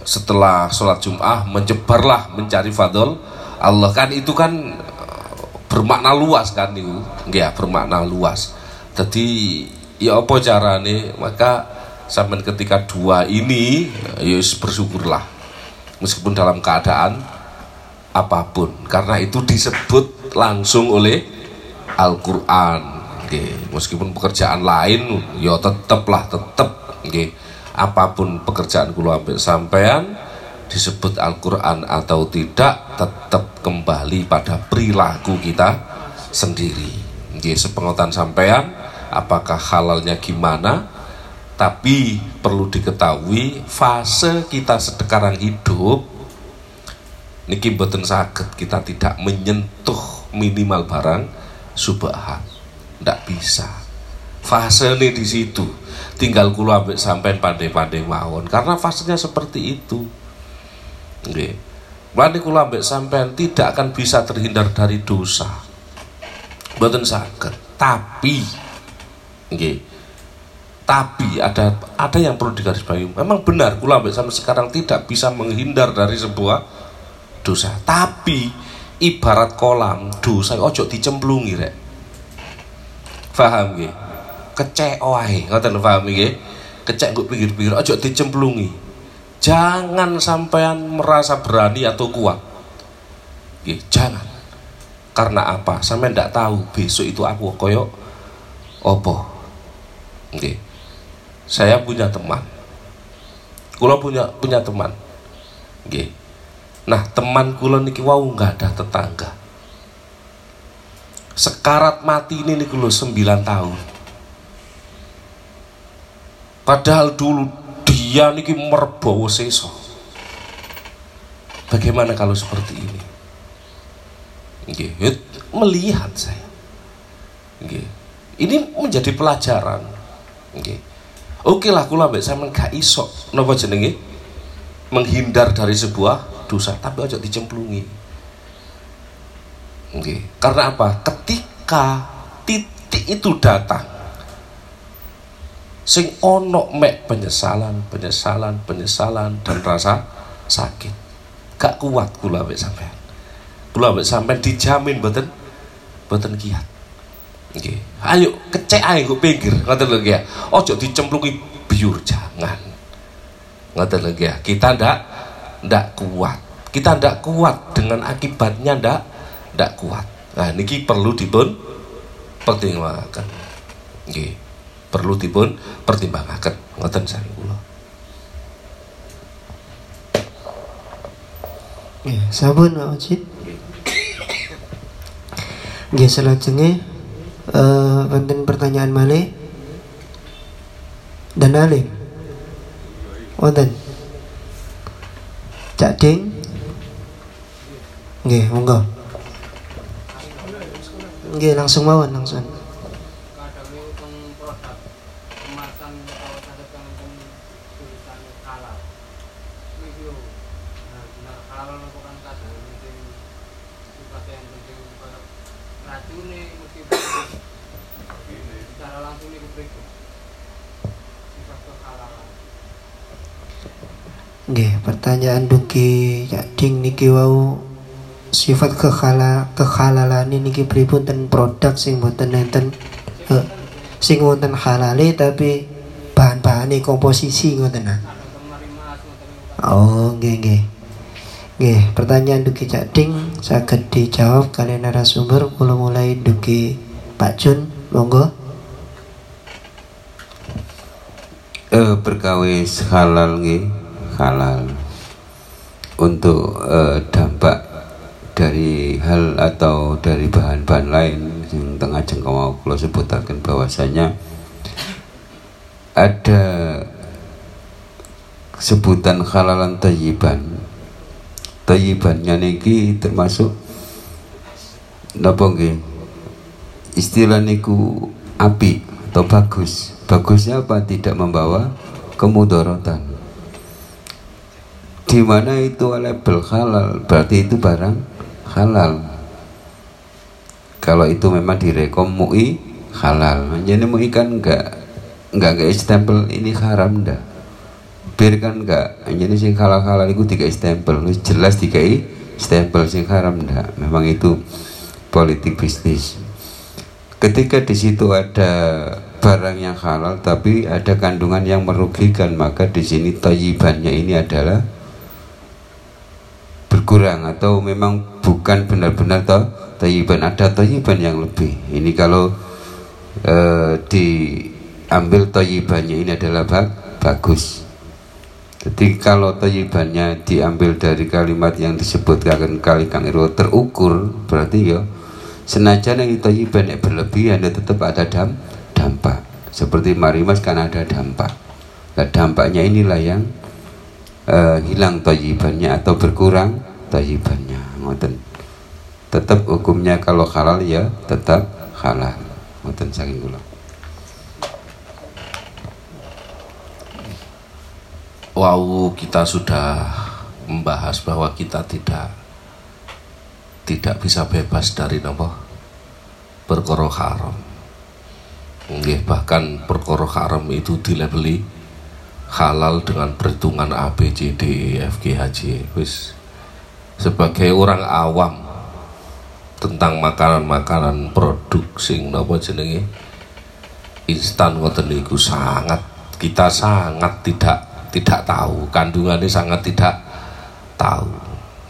setelah sholat Jum'ah menyebarlah mencari fadl Allah. Kan itu kan eh, bermakna luas kan itu ya bermakna luas. Jadi ya apa carane? Maka sampai ketika dua ini ya bersyukurlah. Meskipun dalam keadaan apa pun karena itu disebut langsung oleh Al-Qur'an okay. meskipun pekerjaan lain ya tetaplah tetap okay. apa pun pekerjaan kula ambek sampean disebut Al-Qur'an atau tidak tetap kembali pada perilaku kita sendiri okay. sepengotan sampean apakah halalnya gimana tapi perlu diketahui fase kita sekarang hidup niki boten sakit kita tidak menyentuh minimal barang subhat ndak bisa. Fase ini di situ. Tinggal kulo ambek sampai pandai-pandai mawon. Karena fasenya seperti itu. Nggih. Mane kula ambek sampean tidak akan bisa terhindar dari dosa. Boten sakit tapi nggih. Tapi ada ada yang perlu digarisbawahi. Memang benar kula ambek sampai sekarang tidak bisa menghindar dari sebuah dosa. Tapi ibarat kolam dosa ojo dicemplungi rek. Paham gak kecek wae. Ngoten paham gak kecek gue pikir-pikir ojo dicemplungi. Jangan sampean merasa berani atau kuat. Gih, jangan. Karena apa? Sampai ndak tahu besok itu aku koyok opo Gih. saya punya teman. Kalau punya punya teman. Gih. Nah teman kula niki wau nggak ada tetangga. Sekarat mati ini niki lho 9 tahun. Padahal dulu dia niki merbawa seso. Bagaimana kalau seperti ini? Nggih, melihat saya. Nggih. Ini menjadi pelajaran. Nggih. Oke lah kula mbek sampean gak iso jenenge menghindar dari sebuah dosa tapi ojo dicemplungi. Okay. karena apa? Ketika titik itu datang sing ono mek penyesalan penyesalan penyesalan dan rasa sakit gak kuat kula mek sampean. Kula mek sampean dijamin boten boten kiat. Okay. ayo kecek ae kok pinggir ngoten lho ya ojo dicemplungi biur jangan. Ngoten lho ya kita ndak ndak kuat kita ndak kuat dengan akibatnya ndak ndak kuat nah ini perlu dipun pertimbangkan nggih perlu dipun pertimbangkan ngoten saya kula Ya, sabun. Nggih selajenge eh wonten pertanyaan malih dan alim. Wonten. Cak Ding. Nggih, monggo. Nggih, langsung mawon langsung. kadang itu teng produk kemasan atau saged kang pun tulisan halal niki yo nah benar halal itu kan kadang penting sifatnya yang penting kayak racune meskipun secara langsung niku pripun sifat kehalalan Nggih, pertanyaan duki Cak Ding niki wau sifat kekhala kehalalan niki pripun ten produk sing boten enten eh, sing wonten halale tapi bahan-bahane komposisi ngoten nah. Oh, nggih nggih. Nggih, pertanyaan duki Cak Ding saged dijawab kalian narasumber kula mulai duki Pak Jun, monggo. eh perkawis halal nggih halal untuk eh, dampak dari hal atau dari bahan-bahan lain yang tengah jengkau mau kalau sebutakan bahwasanya ada sebutan halalan tayyiban. Tayyibannya niki termasuk napa istilah niku api atau bagus. Bagusnya apa? Tidak membawa kemudorotan di mana itu label halal? Berarti itu barang halal. Kalau itu memang direkom MUI halal. Jadi MUI kan enggak enggak enggak stempel ini haram ndak? Biarkan enggak jadi sing halal halal itu tiga stempel. Jelas tiga stempel sing haram ndak? Memang itu politik bisnis. Ketika di situ ada barang yang halal tapi ada kandungan yang merugikan maka di sini toyibannya ini adalah berkurang atau memang bukan benar-benar toh toyiban ada toyiban yang lebih. Ini kalau eh, diambil toyibannya ini adalah bag, bagus. Jadi kalau toyibannya diambil dari kalimat yang disebutkan kali kang Iro terukur berarti ya senajan yang toyiban yang berlebihan ya tetap ada dam, dampak. Seperti marimas kan ada dampak. Nah, dampaknya inilah yang eh, hilang toyibannya atau berkurang toyibannya ngoten tetap hukumnya kalau halal ya tetap halal ngoten saking kula wow kita sudah membahas bahwa kita tidak tidak bisa bebas dari nopo perkara haram. Nggih, bahkan perkara haram itu dilabeli halal dengan perhitungan A B C D E F G H J. Wis sebagai orang awam tentang makanan-makanan produk sing napa jenenge? Instan ngoten niku sangat. Kita sangat tidak tidak tahu. Kandungannya sangat tidak tahu.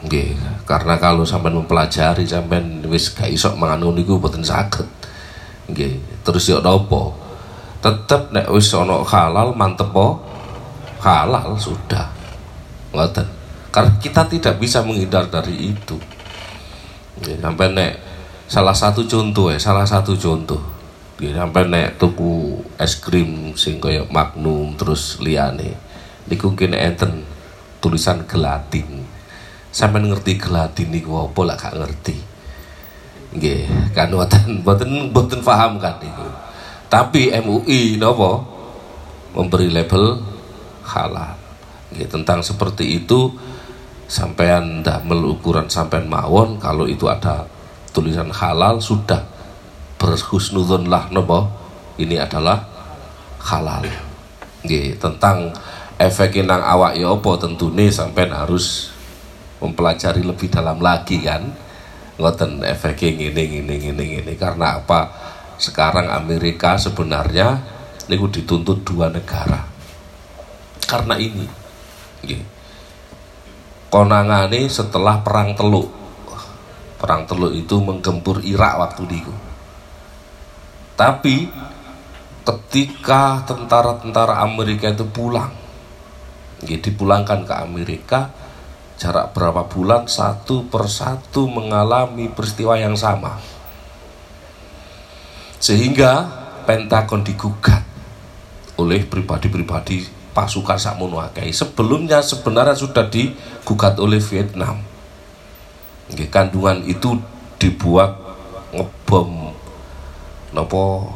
Nggih. Karena kalau sampai mempelajari sampai wis gak iso mangan niku boten saged. Nggih. Terus yo nopo tetep nek wis ana halal mantep po halal sudah. Ngoten karena kita tidak bisa menghindar dari itu. Nggih, sampai nek salah satu contoh ya salah satu contoh. Nggih, sampai nek tuku es krim sing kaya magnum terus liyane. Niku kene enten tulisan gelatin. Sampai ngerti gelatin niku apa? Lah gak ngerti. Nggih kan boten boten boten paham kan niku. Tapi MUI napa? Memberi label halal. Nggih tentang seperti itu sampean ndak ukuran sampean mawon kalau itu ada tulisan halal sudah berhusnudzon lah napa ini adalah halal. Nggih tentang efek nang awak ya apa tentune sampean harus mempelajari lebih dalam lagi kan? Ngoten efeknya ngene ngene ngene ngene. Karena apa? Sekarang Amerika sebenarnya niku dituntut dua negara. Karena ini nggih konangane setelah perang teluk. Perang teluk itu menggempur Irak waktu niku tapi ketika tentara-tentara Amerika itu pulang ya dipulangkan ke Amerika jarak berapa bulan satu persatu mengalami peristiwa yang sama. Sehingga Pentagon digugat oleh pribadi-pribadi pasukan sakmono akeh. Sebelumnya sebenarnya sudah digugat oleh Vietnam. Nggih, kandungan itu dibuat ngebom nopo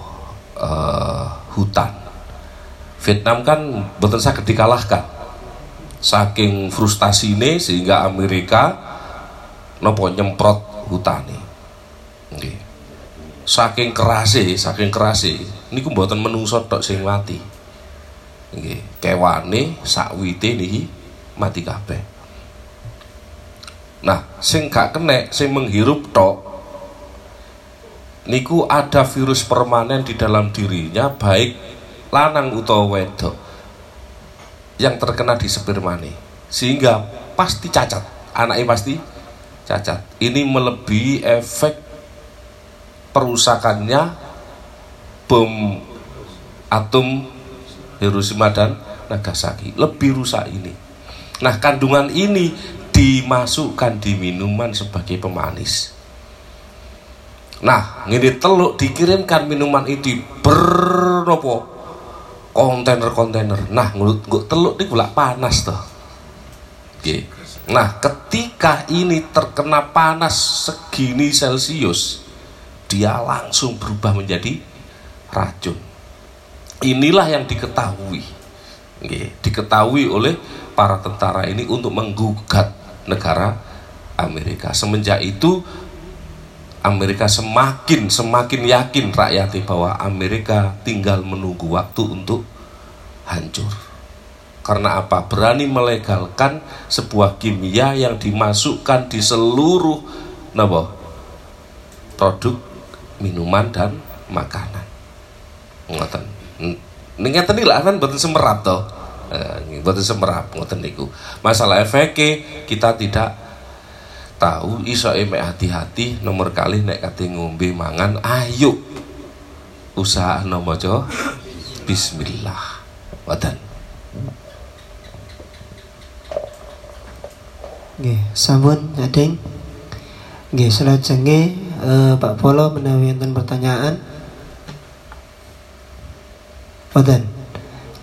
eh, hutan. Vietnam kan betul saged dikalahkan. Saking frustasi ini sehingga Amerika nopo nyemprot hutane. Nggih. Saking kerase, saking kerase, niku mboten menungso tok sing mati. Nggih, kewane sakwite niki mati kabeh. Nah, sing gak kena, sing menghirup tok niku ada virus permanen di dalam dirinya baik lanang utawa wedok yang terkena di spermane sehingga pasti cacat. Anaknya pasti cacat. Ini melebihi efek perusakannya bom atom Hiroshima dan Nagasaki lebih rusak ini nah kandungan ini dimasukkan di minuman sebagai pemanis Nah, ini teluk dikirimkan minuman itu bernopo kontainer-kontainer. Nah, ngelut nggak teluk ini gula panas tuh. Oke. Nah, ketika ini terkena panas segini Celcius, dia langsung berubah menjadi racun. Inilah yang diketahui. Diketahui oleh para tentara ini untuk menggugat negara Amerika. Semenjak itu Amerika semakin semakin yakin rakyatnya bahwa Amerika tinggal menunggu waktu untuk hancur. Karena apa? Berani melegalkan sebuah kimia yang dimasukkan di seluruh napa? produk minuman dan makanan. Ngoten. Ngeten iki kan mboten semerap to. Eh, mboten semerap ngoten niku. Masalah efeknya kita tidak tahu iso emek hati-hati nomor kali nek kate ngombe mangan ayo usaha nomojo bismillah wadan Nggih, sampun Ading. Nggih, selajenge eh, Pak Polo menawi enten pertanyaan. Wonten.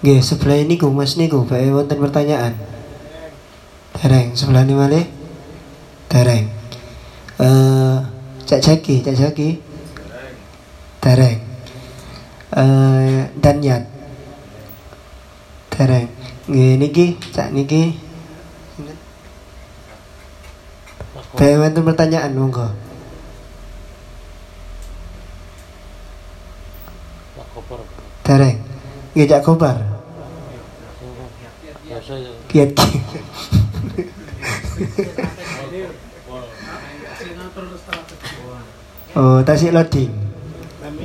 Nggih, sebelah ini ku Mas niku bae wonten pertanyaan. Dereng, sebelah ini malih. Dereng. Eh, Cak Jaki, Cak Jaki. Dereng. Eh, dan Yat. Dereng. Nggih niki, Cak niki. Bae wonten pertanyaan monggo. Dereng. Nggih Cak Kobar. Kiat ki. Oh, tasik loading.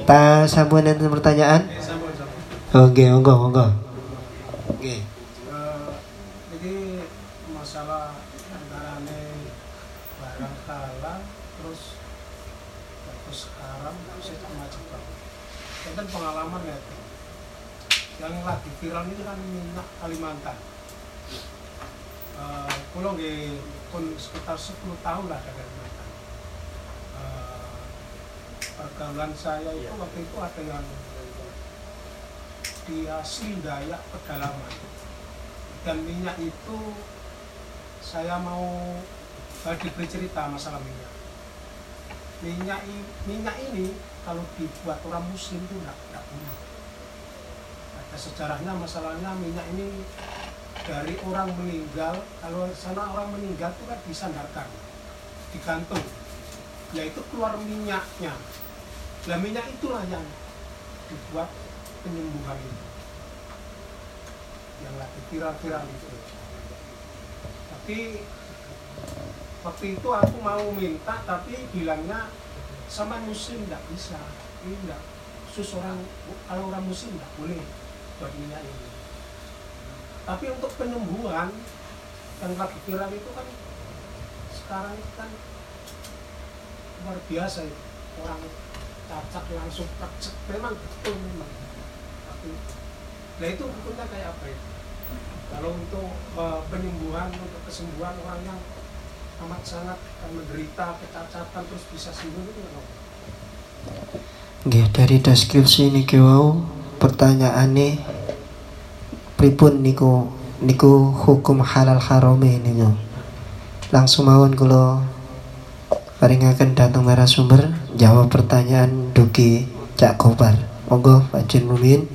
Ta sampun enten pertanyaan? Oke, monggo, monggo. Oke. Jadi masalah antarane barang halal terus terus haram saya tak macam itu kan pengalaman ya tuh. yang lagi viral ini kan minyak Kalimantan. Uh, kalau nggih pun sekitar 10 tahun lah dari Kalimantan. Eh, pergaulan saya itu waktu itu ada yang di asli Dayak pedalaman. Dan minyak itu saya mau uh, diberi cerita masalah minyak. Minyak minyak ini kalau dibuat orang muslim itu boleh ada sejarahnya masalahnya minyak ini dari orang meninggal. Kalau sana orang meninggal itu kan disandarkan digantung. Ya itu keluar minyaknya. Nah minyak itulah yang dibuat penyembuhan itu yang lagi viral-viral itu. Tapi waktu itu aku mau minta tapi bilangnya sama muslim tidak bisa. Ini enggak khusus orang kalau orang muslim tidak boleh buat minyak ini. Tapi untuk penyembuhan yang lagi viral itu kan sekarang itu kan luar biasa itu. Orang cacat langsung tercek. Memang betul memang. Tapi nah itu hukumnya kayak apa itu kalau untuk eh, penyembuhan untuk kesembuhan orang yang amat sangat menderita kecacatan terus bisa sembuh itu apa? Nggih, dari deskripsi niki wau pertanyaane pripun niku niku hukum halal harame niku langsung mawon kula paringaken datang narasumber jawab pertanyaan duki Cak Kobar monggo Pak Jin Mumin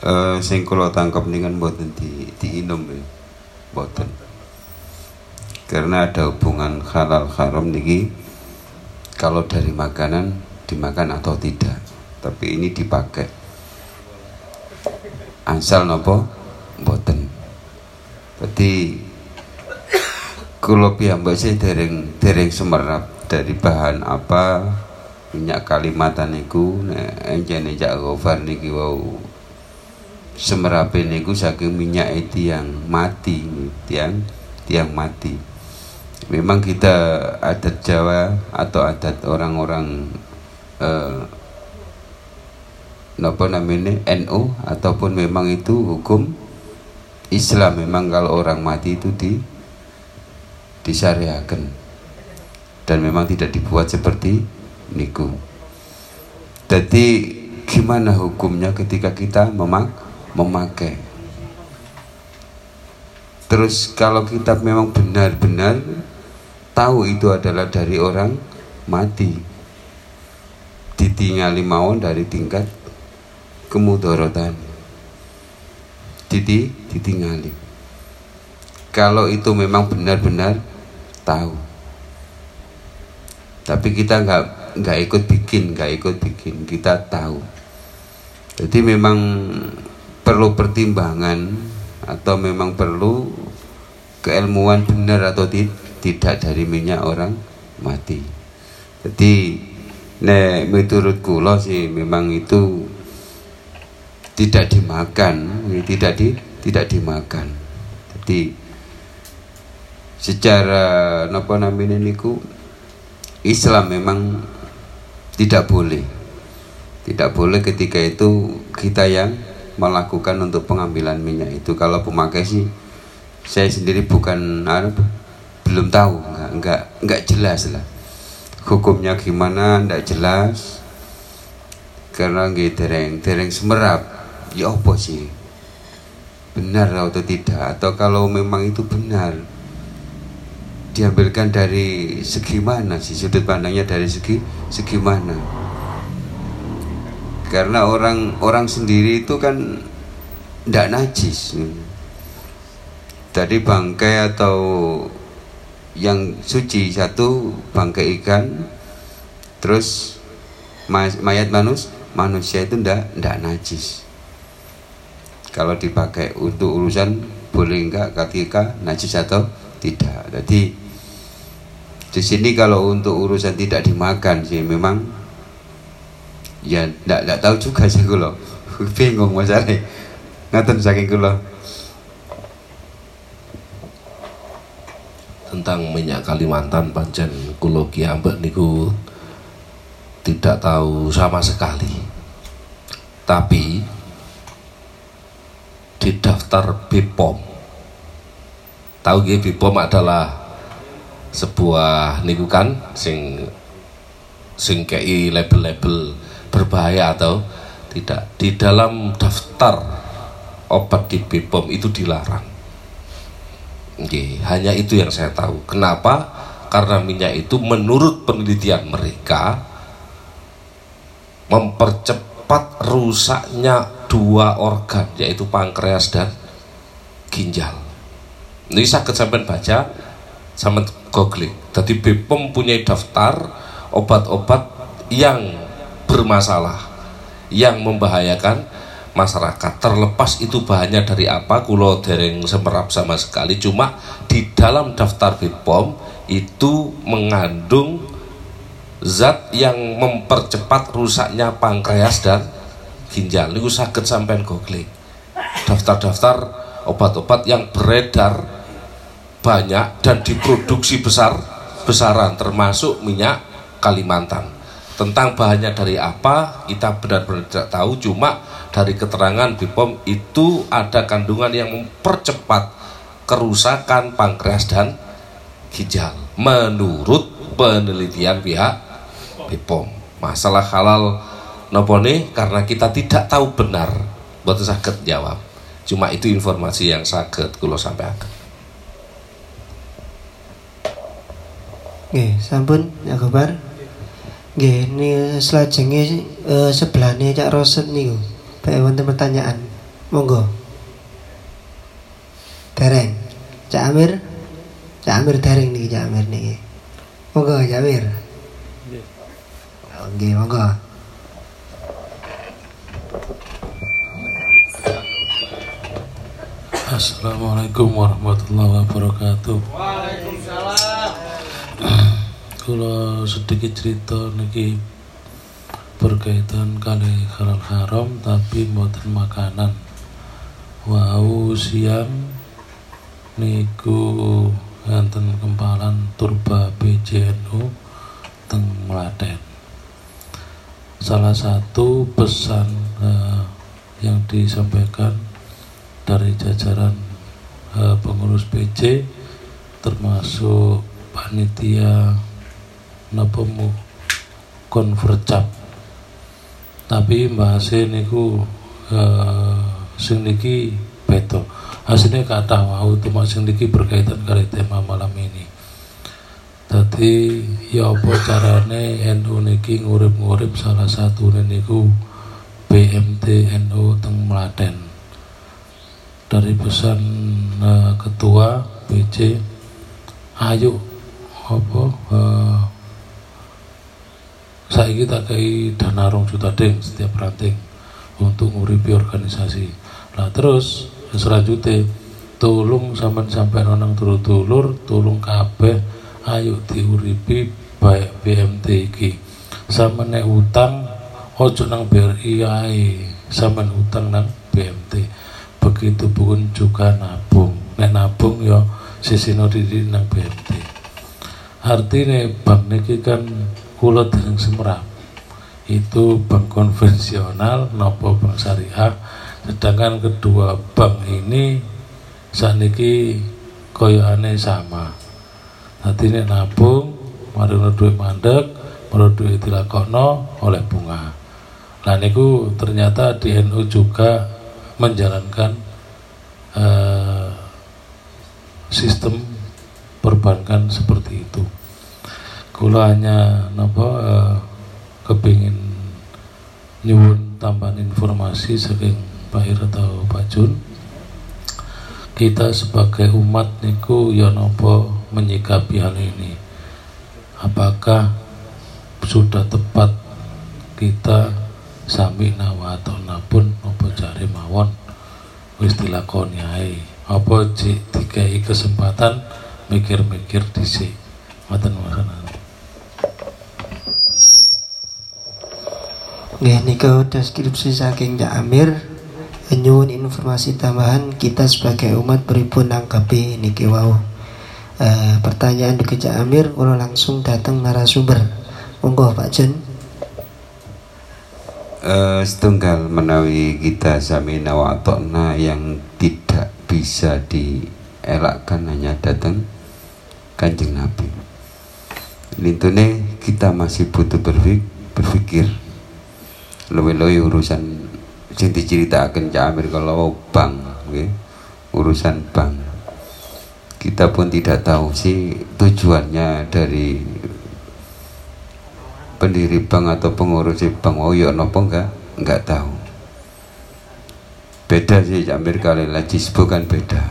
Eh, sing kula tangkap dengan boten di diinum ya. Boten. Karena ada hubungan halal haram niki kalau dari makanan dimakan atau tidak. Tapi ini dipakai. Ansal nopo boten. Jadi kula piyambak sih dereng dereng semerap dari bahan apa minyak kalimatan niku enjene jak gofar niki wau semerape niku saking minyak tiang mati tiang tiang mati memang kita adat Jawa atau adat orang-orang eh, namanya NU ataupun memang itu hukum Islam memang kalau orang mati itu di disyariahkan dan memang tidak dibuat seperti niku jadi gimana hukumnya ketika kita memak memakai. Terus kalau kita memang benar-benar tahu itu adalah dari orang mati, ditinggali mawon dari tingkat kemudorotan, Diti, ditinggali. Kalau itu memang benar-benar tahu, tapi kita nggak nggak ikut bikin, nggak ikut bikin, kita tahu. Jadi memang perlu pertimbangan atau memang perlu keilmuan benar atau tidak dari minyak orang mati. Jadi nek menurut kula sih memang itu tidak dimakan, tidak di tidak dimakan. Jadi secara napa namanya niku Islam memang tidak boleh. Tidak boleh ketika itu kita yang melakukan untuk pengambilan minyak itu kalau pemakai sih saya sendiri bukan belum tahu nggak nggak nggak jelas lah. Hukumnya gimana nggak jelas. Karena nggak dereng dereng semerap ya apa sih? Benar atau tidak? Atau kalau memang itu benar diambilkan dari segi mana sih? Sudut pandangnya dari segi segi mana? Karena orang orang sendiri itu kan tidak najis. Dari bangkai atau yang suci satu bangkai ikan terus mayat manus manusia itu ndak ndak najis. Kalau dipakai untuk urusan boleh enggak ketika najis atau tidak? Jadi di sini kalau untuk urusan tidak dimakan sih memang ya ndak ndak tahu juga sih kula bingung masalah ngaten saking kula tentang minyak Kalimantan pancen kula kiambek niku tidak tahu sama sekali. Tapi di daftar BPOM tahu gak BPOM adalah sebuah niku kan sing sing kei label-label berbahaya atau tidak. Di dalam daftar obat di BPOM itu dilarang Oke, hanya itu yang saya tahu. Kenapa? Karena minyak itu menurut penelitian mereka mempercepat rusaknya dua organ yaitu pankreas dan ginjal. Ini sakit sampai baca sama googling. Jadi BPOM punya daftar obat-obat yang bermasalah yang membahayakan masyarakat. Terlepas itu bahannya dari apa kulo dereng semerap sama sekali. Cuma di dalam daftar BPOM itu mengandung zat yang mempercepat rusaknya pankreas dan ginjal. Itu sakit sampai googling daftar-daftar obat-obat yang beredar banyak dan diproduksi besar besaran termasuk minyak Kalimantan tentang bahannya dari apa kita benar-benar tidak tahu. Cuma dari keterangan BPOM itu ada kandungan yang mempercepat kerusakan pankreas dan ginjal. Menurut penelitian pihak BPOM masalah halal nopo nih karena kita tidak tahu benar. Buat sakit jawab. Cuma itu informasi yang sakit kalau sampai akan Nggih, sampun ya kabar. Nggih, ini selajenge eh, sebelahnya Cak Roset niku. Baik wonten pertanyaan. Monggo. Dereng. Cak Amir. Cak Amir dereng niki Cak Amir niki. Monggo Cak Amir. Oh, Nggih, monggo. Assalamualaikum warahmatullahi wabarakatuh. Kalau sedikit cerita niki berkaitan kali halal haram tapi mboten makanan. Wau siang niku enten kempalan turba PJNU teng Melaten. Salah satu pesan eh, yang disampaikan dari jajaran eh, pengurus PJ termasuk panitia napamu konvercap tapi bahasa niku eh, sing niki aslinya kata wau cuma sing niki berkaitan kali tema malam ini. Tadi ya apa carane NU niki ngurip-ngurip salah satu niku BMT NU teng Melaten dari pesan eh, ketua PJ ayo apa eh, saya kita kai dana rong juta deng setiap ranting untuk nguripi organisasi. Lah terus selanjutnya tolong sampai sampai nonang turut tulur tolong kabeh ayo diuripi baik BMT iki. Sama nek utang ojo nang BRI ae. Sama utang nang BMT begitu pun juga nabung. Nek nabung yo sisino diri nang BMT artinya bank niki kan kula dereng semerap itu bank konvensional nopo bank syariah. Sedangkan kedua bank ini saat niki koyoane sama. Nanti ini nabung mari duit mandek mari duit dilakono oleh bunga. Nah niku ternyata di NU juga menjalankan eh, sistem perbankan seperti itu kula hanya napa eh, kepingin nyuwun tambahan informasi saking Pak Ir atau Pak Jun. Kita sebagai umat niku ya nopo menyikapi hal ini? Apakah sudah tepat kita sami nawa atau napun apa cari mawon? Wis dilakoni ae. Apa cik dikai kesempatan mikir-mikir dhisik? Ngoten makanan Nggih nika deskripsi saking Cak Amir nyuwun informasi tambahan kita sebagai umat pripun nanggapi niki wau. Eh, pertanyaan di Cak Amir kalau langsung datang narasumber. Monggo Pak Jen. Eh, setunggal menawi kita sami nawatokna yang tidak bisa dielakkan hanya datang kanjeng Nabi. Lintune kita masih butuh berpikir, berpikir lebih-lebih urusan sing diceritakan Cak Amir kalau bank nggih. urusan bank kita pun tidak tahu sih tujuannya dari pendiri bank atau pengurus bank oh ya nopo enggak enggak tahu. Beda sih Cak Amir kali lagi bukan beda.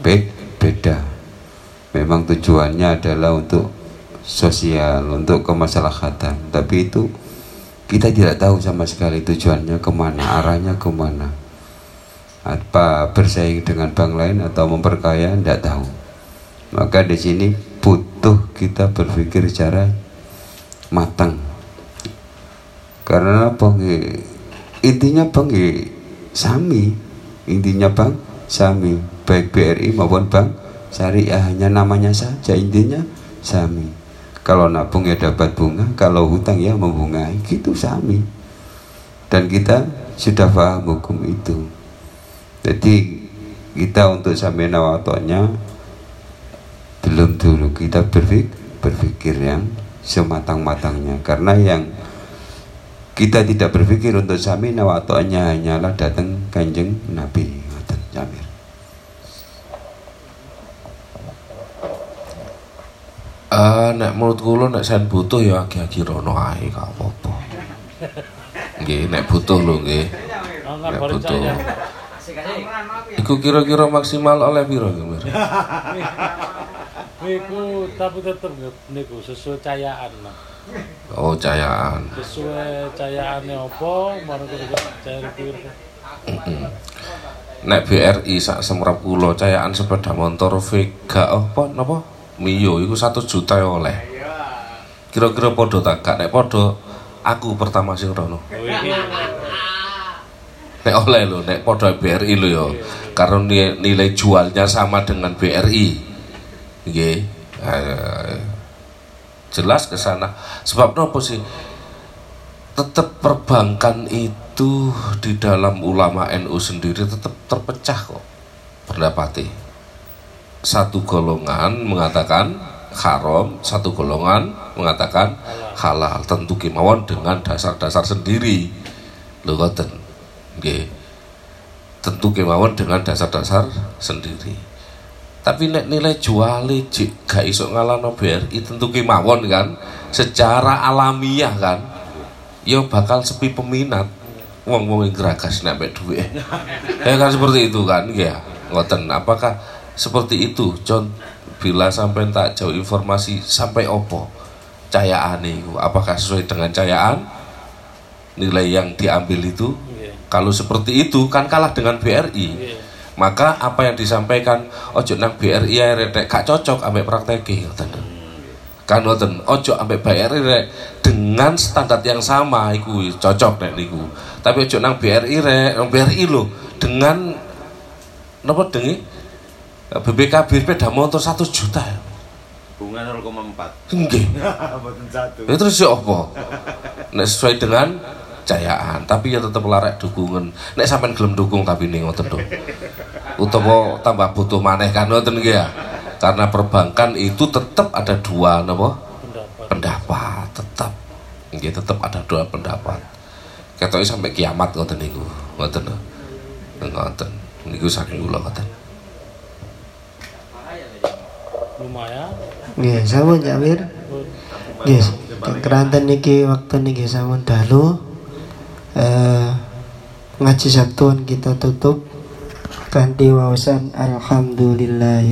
Be beda. Memang tujuannya adalah untuk sosial untuk kemaslahatan. Tapi itu kita tidak tahu sama sekali tujuannya ke mana arahnya ke mana. Apa bersaing dengan bank lain atau memperkaya tidak tahu. Maka di sini butuh kita berpikir secara matang. Karena nggih? intinya bang nggih sami. Intinya bang sami. Baik BRI maupun bank syariah hanya namanya saja intinya sami kalau nabung ya dapat bunga kalau hutang ya membungai gitu sami. Dan kita sudah paham hukum itu. Jadi kita untuk sampai nawatonya belum dulu kita berpikir, berpikir yang sematang-matangnya. Karena yang kita tidak berpikir untuk sami nawatonya hanyalah datang kanjeng Nabi Jamir Eh, nek menurut kula nek sen butuh ya agi-agi rono ae gak apa-apa. Nggih, nek butuh lho nggih. Enggak Nek baru butuh. Iku kira-kira maksimal oleh piro Mir? Niku tapi tetep niku sesuai cayaan lah. Oh, cayaan. Sesuai cayaannya apa, mana kira cayaan kira. Mm-mm. Nek BRI sak semrap kula cayaan sepeda motor Vega apa napa? Mio iku 1 juta ya oleh. Kira-kira padha tak gak nek padha aku pertama sing rono. Nek oleh lho, nek padha BRI lho ya. Karena ni- nilai jualnya sama dengan BRI. Nggih. Eh, jelas ke sana. Sebab apa sih? Tetap perbankan itu di dalam ulama NU sendiri tetap terpecah kok pendapatnya. Satu golongan mengatakan haram, satu golongan mengatakan halal. Tentu kemauan dengan dasar-dasar sendiri. Lho ngoten. Nggih. Tentu kemauan dengan dasar-dasar sendiri. Tapi nek nilai jualnya jik gak iso ngalahno BRI tentu kemauan kan secara alamiah kan ya bakal sepi peminat wong-wong yang geragas nek duwe. ya kan seperti itu kan ya ngoten apakah seperti itu John. Bila sampai tak jauh informasi sampai opo? Cayaan itu apakah sesuai dengan cayaan? Nilai yang diambil itu? Iya. kalau seperti itu kan kalah dengan BRI Iya. maka apa yang disampaikan ojo nang BRI ae rek. Gak cocok ambek prakteke ngoten. Kan ngoten ojo ambek BRI rek. Dengan standar yang sama iku cocok nek niku. Tapi ojo nang BRI rek. Nang BRI lho dengan napa dengi BBKB sepeda motor 1 juta Bunga 0,4. nggih Mboten satu. Ya terus ya apa? Nek sesuai dengan cayaan, tapi ya tetep larak dukungan. Nek sampean gelem dukung tapi ning ngoten lho. Utawa tambah butuh maneh kan ngoten nggih ya. Karena perbankan itu tetap ada dua napa? pendapat. Pendapat, tetap. Nggih tetap ada dua pendapat. Ketoke sampai kiamat ngoten niku. Ngoten lho. Ngoten. Niku saking kula ngoten. Lumayan. Nggih, sampun Jamir. Nggih, keranten niki waktu niki sampun dalu. Eh ngaji Sabtuan kita tutup kanthi wawasan alhamdulillah